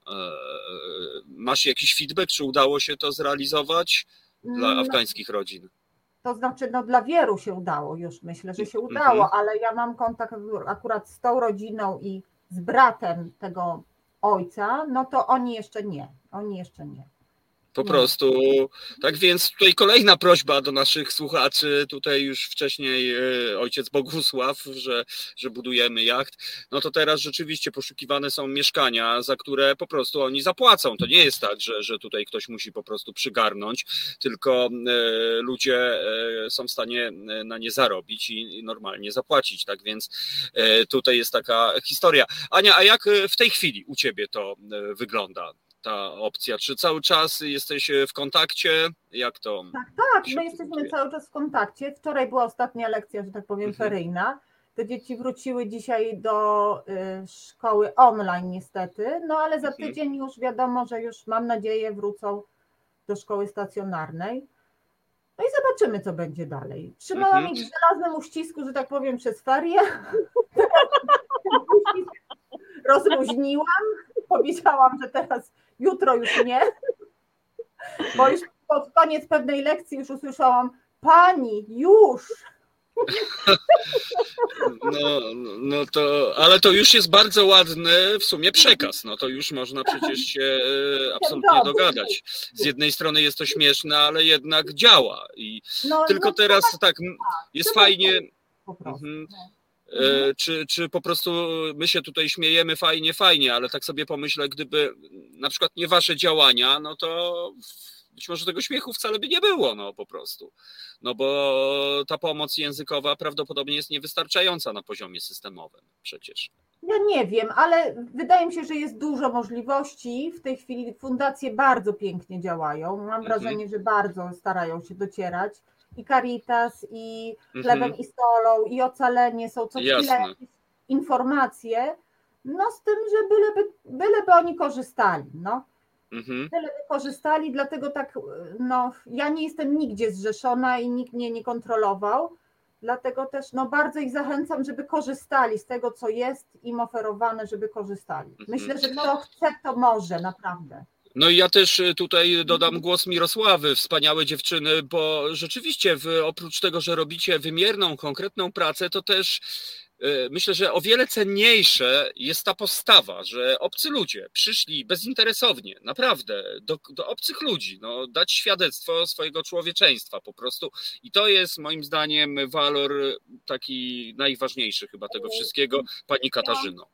[SPEAKER 2] Masz jakiś feedback, czy udało się to zrealizować dla
[SPEAKER 7] No,
[SPEAKER 2] afgańskich rodzin?
[SPEAKER 7] To znaczy, no dla wielu się udało już, myślę, że się
[SPEAKER 2] Mhm.
[SPEAKER 7] udało, ale ja mam kontakt akurat z tą rodziną i z bratem tego ojca, no to oni jeszcze nie, oni jeszcze nie.
[SPEAKER 2] Po
[SPEAKER 7] Nie.
[SPEAKER 2] prostu. Tak więc tutaj kolejna prośba do naszych słuchaczy. Tutaj już wcześniej e, ojciec Bogusław, że, że budujemy jacht. No to teraz rzeczywiście poszukiwane są mieszkania, za które po prostu oni zapłacą. To nie jest tak, że, że tutaj ktoś musi po prostu przygarnąć, tylko e, ludzie e, są w stanie na nie zarobić i, normalnie zapłacić. Tak więc tutaj jest taka historia. Ania, a jak w tej chwili u ciebie to wygląda? Ta opcja? Czy cały czas jesteś w kontakcie? Jak to?
[SPEAKER 7] Tak, tak, my jesteśmy
[SPEAKER 2] prezentuje?
[SPEAKER 7] cały czas w kontakcie. Wczoraj była ostatnia lekcja, że tak powiem,
[SPEAKER 2] Mhm.
[SPEAKER 7] feryjna. Te dzieci wróciły dzisiaj do y, szkoły online niestety, no ale za
[SPEAKER 2] Mhm.
[SPEAKER 7] tydzień już wiadomo, że już mam nadzieję wrócą do szkoły stacjonarnej. No i zobaczymy, co będzie dalej. Trzymałam mhm. ich w żelaznym uścisku, że tak powiem, przez ferie. Rozluźniłam, powiedziałam, że teraz jutro już nie, bo już pod koniec pewnej lekcji już usłyszałam, pani, już,
[SPEAKER 2] no, no to, ale to już jest bardzo ładny w sumie przekaz. No to już można przecież się e, absolutnie dogadać. Z jednej strony jest to śmieszne, ale jednak działa. I no, tylko no, teraz tak, tak jest fajnie. Mhm. E, czy, czy po prostu my się tutaj śmiejemy fajnie, fajnie, ale tak sobie pomyślę, gdyby na przykład nie wasze działania, no to być może tego śmiechu wcale by nie było, no po prostu. No bo ta pomoc językowa prawdopodobnie jest niewystarczająca na poziomie systemowym przecież.
[SPEAKER 7] Ja nie wiem, ale wydaje mi się, że jest dużo możliwości. W tej chwili fundacje bardzo pięknie działają. Mam mhm. wrażenie, że bardzo starają się docierać. I Caritas, i Chlebem mhm. i Solą, i Ocalenie są co Jasne. chwilę informacje. No z tym, że byleby, byleby oni korzystali. No. Mhm. Tyle wykorzystali, dlatego tak, no, ja nie jestem nigdzie zrzeszona i nikt mnie nie kontrolował. Dlatego też no, bardzo ich zachęcam, żeby korzystali z tego, co jest im oferowane, żeby korzystali. Mhm. Myślę, że kto chce, to może, naprawdę.
[SPEAKER 2] No i ja też y, tutaj dodam głos Mirosławy, wspaniałe dziewczyny, bo rzeczywiście wy, oprócz tego, że robicie wymierną, konkretną pracę, to też E, myślę, że o wiele cenniejsze jest ta postawa, że obcy ludzie przyszli bezinteresownie, naprawdę, do, do obcych ludzi, no, dać świadectwo swojego człowieczeństwa po prostu. I to jest moim zdaniem walor taki najważniejszy chyba tego wszystkiego, pani Katarzyno.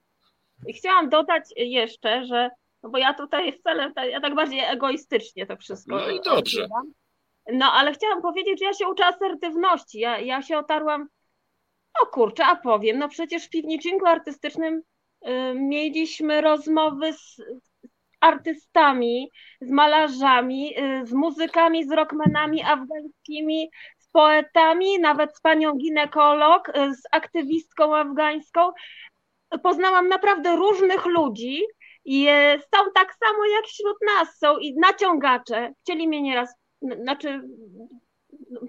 [SPEAKER 6] Chciałam dodać jeszcze, że, no bo ja tutaj wcale, ja tak bardziej egoistycznie to wszystko.
[SPEAKER 2] No i dobrze.
[SPEAKER 6] No ale chciałam powiedzieć, że ja się uczę asertywności. Ja, ja się otarłam no kurczę, a powiem, no przecież w piwniczynku artystycznym y, mieliśmy rozmowy z artystami, z malarzami, y, z muzykami, z rockmanami afgańskimi, z poetami, nawet z panią ginekolog, y, z aktywistką afgańską. Poznałam naprawdę różnych ludzi i są tak samo jak wśród nas, są i naciągacze. Chcieli mnie nieraz, znaczy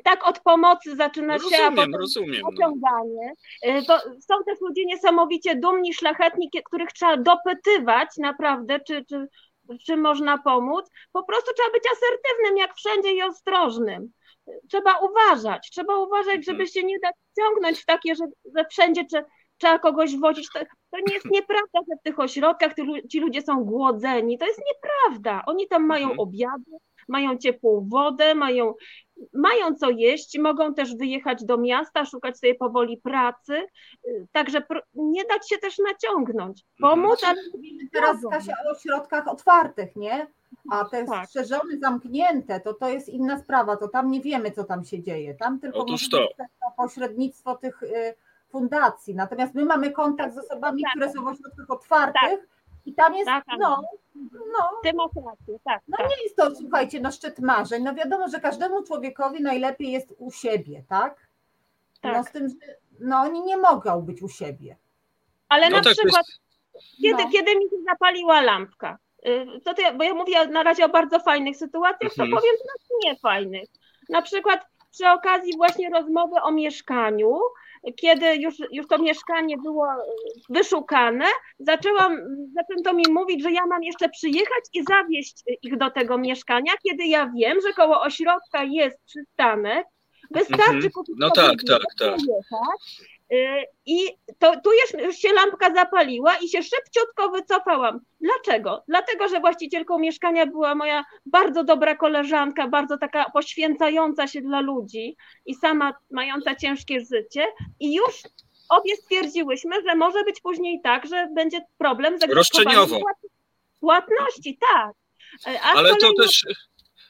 [SPEAKER 6] tak od pomocy zaczyna
[SPEAKER 2] rozumiem,
[SPEAKER 6] się,
[SPEAKER 2] rozumiem,
[SPEAKER 6] pociąganie. No. To są też ludzie niesamowicie dumni, szlachetni, których trzeba dopytywać naprawdę, czy, czy, czy można pomóc. Po prostu trzeba być asertywnym jak wszędzie i ostrożnym. Trzeba uważać, trzeba uważać, mhm. żeby się nie dać ciągnąć w takie, że, że wszędzie czy, trzeba kogoś wozić. To, to nie jest nieprawda, że w tych ośrodkach ci ludzie są głodzeni. To jest nieprawda. Oni tam mają mhm. obiady, mają ciepłą wodę, mają, mają co jeść, mogą też wyjechać do miasta, szukać sobie powoli pracy, także nie dać się też naciągnąć. Pomóc,
[SPEAKER 7] ale... Teraz Kasia o ośrodkach otwartych, nie? A te tak. strzeżone, zamknięte, to to jest inna sprawa, to tam nie wiemy, co tam się dzieje. Tam tylko
[SPEAKER 2] Otóż to.
[SPEAKER 7] pośrednictwo tych y, fundacji. Natomiast my mamy kontakt z osobami, tak. które są w ośrodkach otwartych tak. i tam jest, tak, no,
[SPEAKER 6] no. Ty masz rację, tak.
[SPEAKER 7] No
[SPEAKER 6] tak.
[SPEAKER 7] nie jest to, słuchajcie, no szczyt marzeń. No wiadomo, że każdemu człowiekowi najlepiej jest u siebie, tak? No tak. No z tym, że no oni nie mogą być u siebie.
[SPEAKER 6] Ale no na tak przykład, jest... kiedy, no. kiedy mi się zapaliła lampka, y, to ty, bo ja mówię na razie o bardzo fajnych sytuacjach, mhm. to powiem nie niefajnych. Na przykład przy okazji właśnie rozmowy o mieszkaniu, kiedy już, już to mieszkanie było e, wyszukane, zaczęłam, zaczęto mi mówić, że ja mam jeszcze przyjechać i zawieźć ich do tego mieszkania, kiedy ja wiem, że koło ośrodka jest przystanek, wystarczy mhm. kupić
[SPEAKER 2] No tak, tak, tak.
[SPEAKER 6] Y, I to, tu już się lampka zapaliła i się szybciutko wycofałam. Dlaczego? Dlatego, że właścicielką mieszkania była moja bardzo dobra koleżanka, bardzo taka poświęcająca się dla ludzi i sama mająca ciężkie życie. I już obie stwierdziłyśmy, że może być później tak, że będzie problem z płatności, tak.
[SPEAKER 2] Ale to też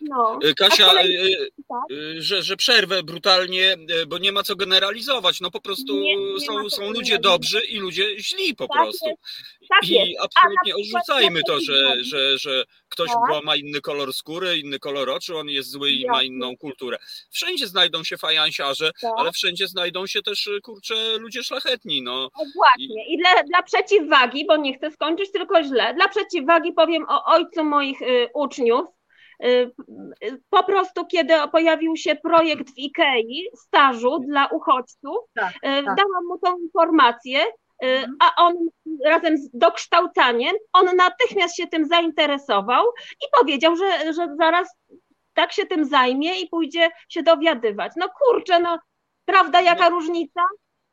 [SPEAKER 2] no. Y, Kasia, kolei... Y, tak? Y, że, że przerwę brutalnie, bo nie ma co generalizować. No po prostu nie, nie są, są ludzie dobrzy i ludzie źli po tak prostu. Jest. Tak I jest. absolutnie odrzucajmy to, że, że, że ktoś tak? ma inny kolor skóry, inny kolor oczu, on jest zły i ma inną kulturę. Wszędzie znajdą się fajansiarze, tak. ale wszędzie znajdą się też, kurcze, ludzie szlachetni. No.
[SPEAKER 6] Właśnie. I dla, dla przeciwwagi, bo nie chcę skończyć tylko źle, dla przeciwwagi powiem o ojcu moich y, uczniów, po prostu, kiedy pojawił się projekt w Ikei stażu dla uchodźców, tak, tak. dałam mu tą informację, mhm. a on razem z dokształcaniem, on natychmiast się tym zainteresował i powiedział, że, że zaraz tak się tym zajmie i pójdzie się dowiadywać. No kurczę, no prawda, jaka no. różnica?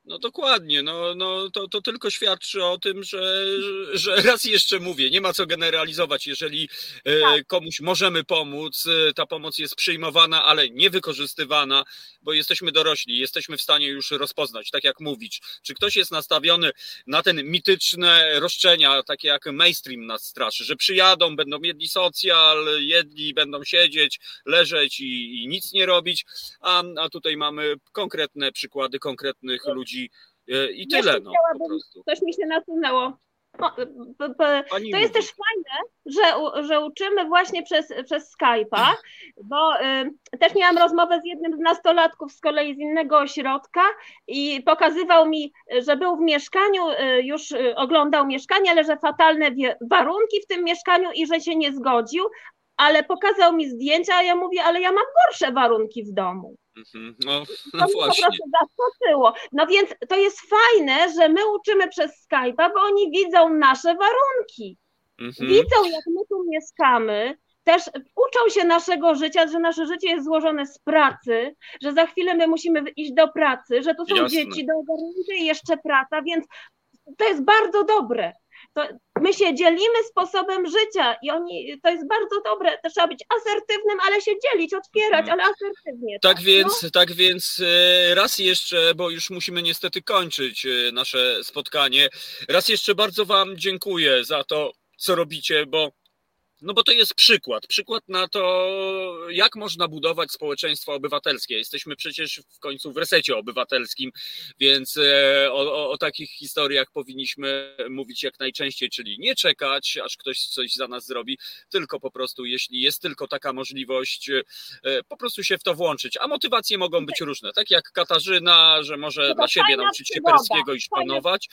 [SPEAKER 2] No dokładnie, no, no to, to tylko świadczy o tym, że, że raz jeszcze mówię, nie ma co generalizować. Jeżeli e, tak. komuś możemy pomóc, e, ta pomoc jest przyjmowana, ale nie wykorzystywana, bo jesteśmy dorośli, jesteśmy w stanie już rozpoznać, tak jak mówić, czy ktoś jest nastawiony na ten mityczne roszczenia, takie jak mainstream nas straszy, że przyjadą, będą jedli socjal, jedli będą siedzieć, leżeć i, i nic nie robić, a, a tutaj mamy konkretne przykłady konkretnych ludzi, ludzi e, i tyle. No.
[SPEAKER 6] Coś mi się nasunęło. To jest też fajne, że, że uczymy właśnie przez, przez Skype'a, bo y, też miałam rozmowę z jednym z nastolatków z kolei z innego ośrodka i pokazywał mi, że był w mieszkaniu, y, już y, oglądał mieszkanie, ale że fatalne warunki w tym mieszkaniu i że się nie zgodził, ale pokazał mi zdjęcia, a ja mówię, ale ja mam gorsze warunki w domu.
[SPEAKER 2] Mhm. No, no to właśnie. po prostu
[SPEAKER 6] zaskoczyło. No więc to jest fajne, że my uczymy przez Skype'a, bo oni widzą nasze warunki. Mhm. Widzą, jak my tu mieszkamy, też uczą się naszego życia, że nasze życie jest złożone z pracy, że za chwilę my musimy iść do pracy, że tu są Jasne. dzieci do ogarnięcia i jeszcze praca, więc to jest bardzo dobre to my się dzielimy sposobem życia i oni, to jest bardzo dobre, to trzeba być asertywnym, ale się dzielić, otwierać, mhm. ale asertywnie.
[SPEAKER 2] Tak, tak więc, no? tak więc e, raz jeszcze, bo już musimy niestety kończyć e, nasze spotkanie, raz jeszcze bardzo Wam dziękuję za to, co robicie, bo no bo to jest przykład. Przykład na to, jak można budować społeczeństwo obywatelskie. Jesteśmy przecież w końcu w resecie obywatelskim, więc e, o, o, o, takich historiach powinniśmy mówić jak najczęściej, czyli nie czekać, aż ktoś coś za nas zrobi, tylko po prostu, jeśli jest tylko taka możliwość, e, po prostu się w to włączyć. A motywacje mogą być różne. Tak jak Katarzyna, że może dla siebie nauczyć się perskiego i szpanować.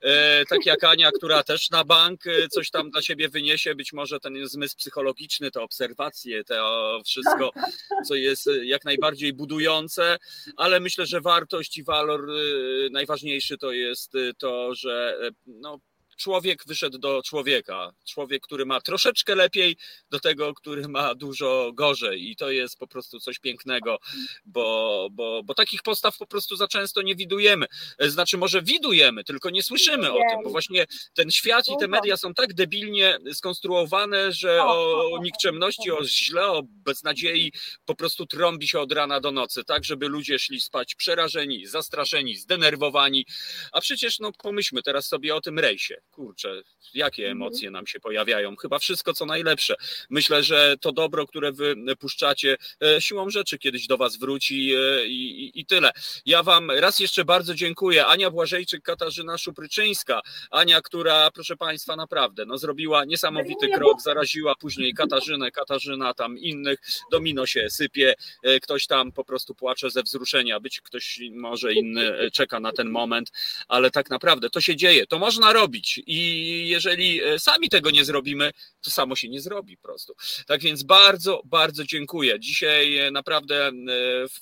[SPEAKER 2] E, tak jak Ania, która też na bank coś tam dla siebie wyniesie, być może ten zmysł psychologiczny, te obserwacje, to wszystko, co jest jak najbardziej budujące, ale myślę, że wartość i walor y, najważniejszy to jest to, że y, no, człowiek wyszedł do człowieka. Człowiek, który ma troszeczkę lepiej, do tego, który ma dużo gorzej. I to jest po prostu coś pięknego, bo, bo, bo takich postaw po prostu za często nie widujemy. Znaczy, może widujemy, tylko nie słyszymy o tym, bo właśnie ten świat i te media są tak debilnie skonstruowane, że o nikczemności, o źle, o beznadziei po prostu trąbi się od rana do nocy, tak, żeby ludzie szli spać przerażeni, zastraszeni, zdenerwowani. A przecież, no pomyślmy teraz sobie o tym rejsie kurczę, jakie mhm. emocje nam się pojawiają. Chyba wszystko, co najlepsze. Myślę, że to dobro, które wy puszczacie, e, siłą rzeczy kiedyś do was wróci e, i, i, i tyle. Ja wam raz jeszcze bardzo dziękuję. Ania Błażejczyk, Katarzyna Szupryczyńska. Ania, która, proszę państwa, naprawdę no, zrobiła niesamowity krok, zaraziła później Katarzynę, Katarzyna tam innych, domino się sypie, e, ktoś tam po prostu płacze ze wzruszenia, być ktoś może inny czeka na ten moment, ale tak naprawdę to się dzieje, to można robić i jeżeli e, sami tego nie zrobimy, to samo się nie zrobi po prostu. Tak więc bardzo, bardzo dziękuję. Dzisiaj e, naprawdę e,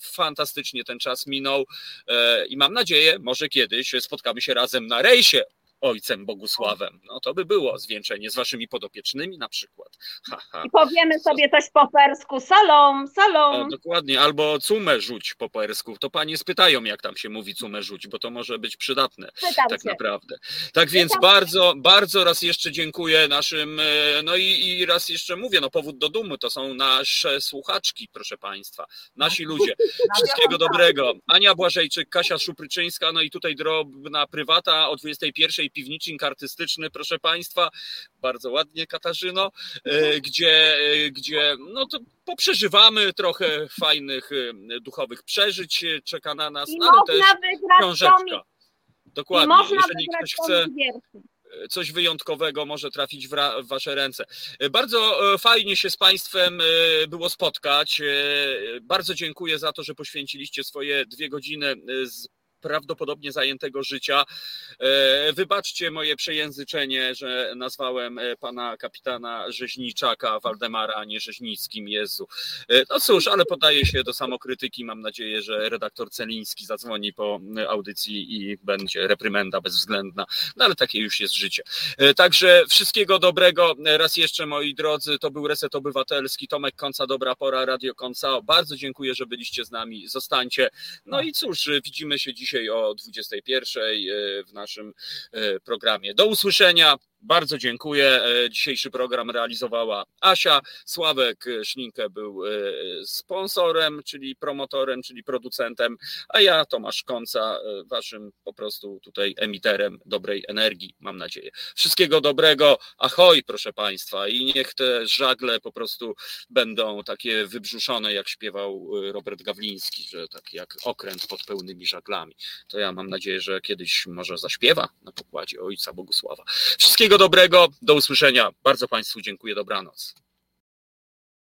[SPEAKER 2] fantastycznie ten czas minął i mam nadzieję, może kiedyś spotkamy się razem na rejsie ojcem Bogusławem. No to by było zwieńczenie z waszymi podopiecznymi na przykład.
[SPEAKER 6] Ha, ha. I powiemy sobie coś po persku, salom, salom.
[SPEAKER 2] O, dokładnie, albo cumę rzuć po persku. To panie spytają, jak tam się mówi cumę rzuć, bo to może być przydatne Pytam tak się. naprawdę. Tak Pytam więc bardzo, bardzo raz jeszcze dziękuję naszym, e, no i, i raz jeszcze mówię, no powód do dumy to są nasze słuchaczki, proszę państwa, nasi ludzie. Wszystkiego dobrego. Ania Błażejczyk, Kasia Szupryczyńska, no i tutaj drobna prywata o 21 piwnicznik artystyczny, proszę Państwa, bardzo ładnie Katarzyno, e, gdzie, e, gdzie no to poprzeżywamy trochę fajnych e, duchowych przeżyć, czeka na nas, I ale też książeczka. Dokładnie, jeżeli ktoś chce coś wyjątkowego może trafić w, w, Wasze ręce. Bardzo fajnie się z Państwem było spotkać. Bardzo dziękuję za to, że poświęciliście swoje dwie godziny z prawdopodobnie zajętego życia. Wybaczcie moje przejęzyczenie, że nazwałem pana kapitana Rzeźniczaka Waldemara, a nie Rzeźnickim, Jezu. No cóż, ale podaję się do samokrytyki. Mam nadzieję, że redaktor Celiński zadzwoni po audycji i będzie reprymenda bezwzględna. No ale takie już jest życie. Także wszystkiego dobrego. Raz jeszcze, moi drodzy, to był Reset Obywatelski. Tomek Końca, Dobra Pora, Radio Końca. Bardzo dziękuję, że byliście z nami. Zostańcie. No i cóż, widzimy się dzisiaj o 21 w naszym programie. Do usłyszenia. Bardzo dziękuję. E, dzisiejszy program realizowała Asia. Sławek Szlinkę był e, sponsorem, czyli promotorem, czyli producentem, a ja, Tomasz Konca, e, waszym po prostu tutaj emiterem dobrej energii, mam nadzieję. Wszystkiego dobrego. Ahoj, proszę Państwa. I niech te żagle po prostu będą takie wybrzuszone, jak śpiewał Robert Gawliński, że tak jak okręt pod pełnymi żaglami. To ja mam nadzieję, że kiedyś może zaśpiewa na pokładzie Ojca Bogusława. Wszystkiego Wszystkiego dobrego, do usłyszenia. Bardzo Państwu dziękuję, dobranoc.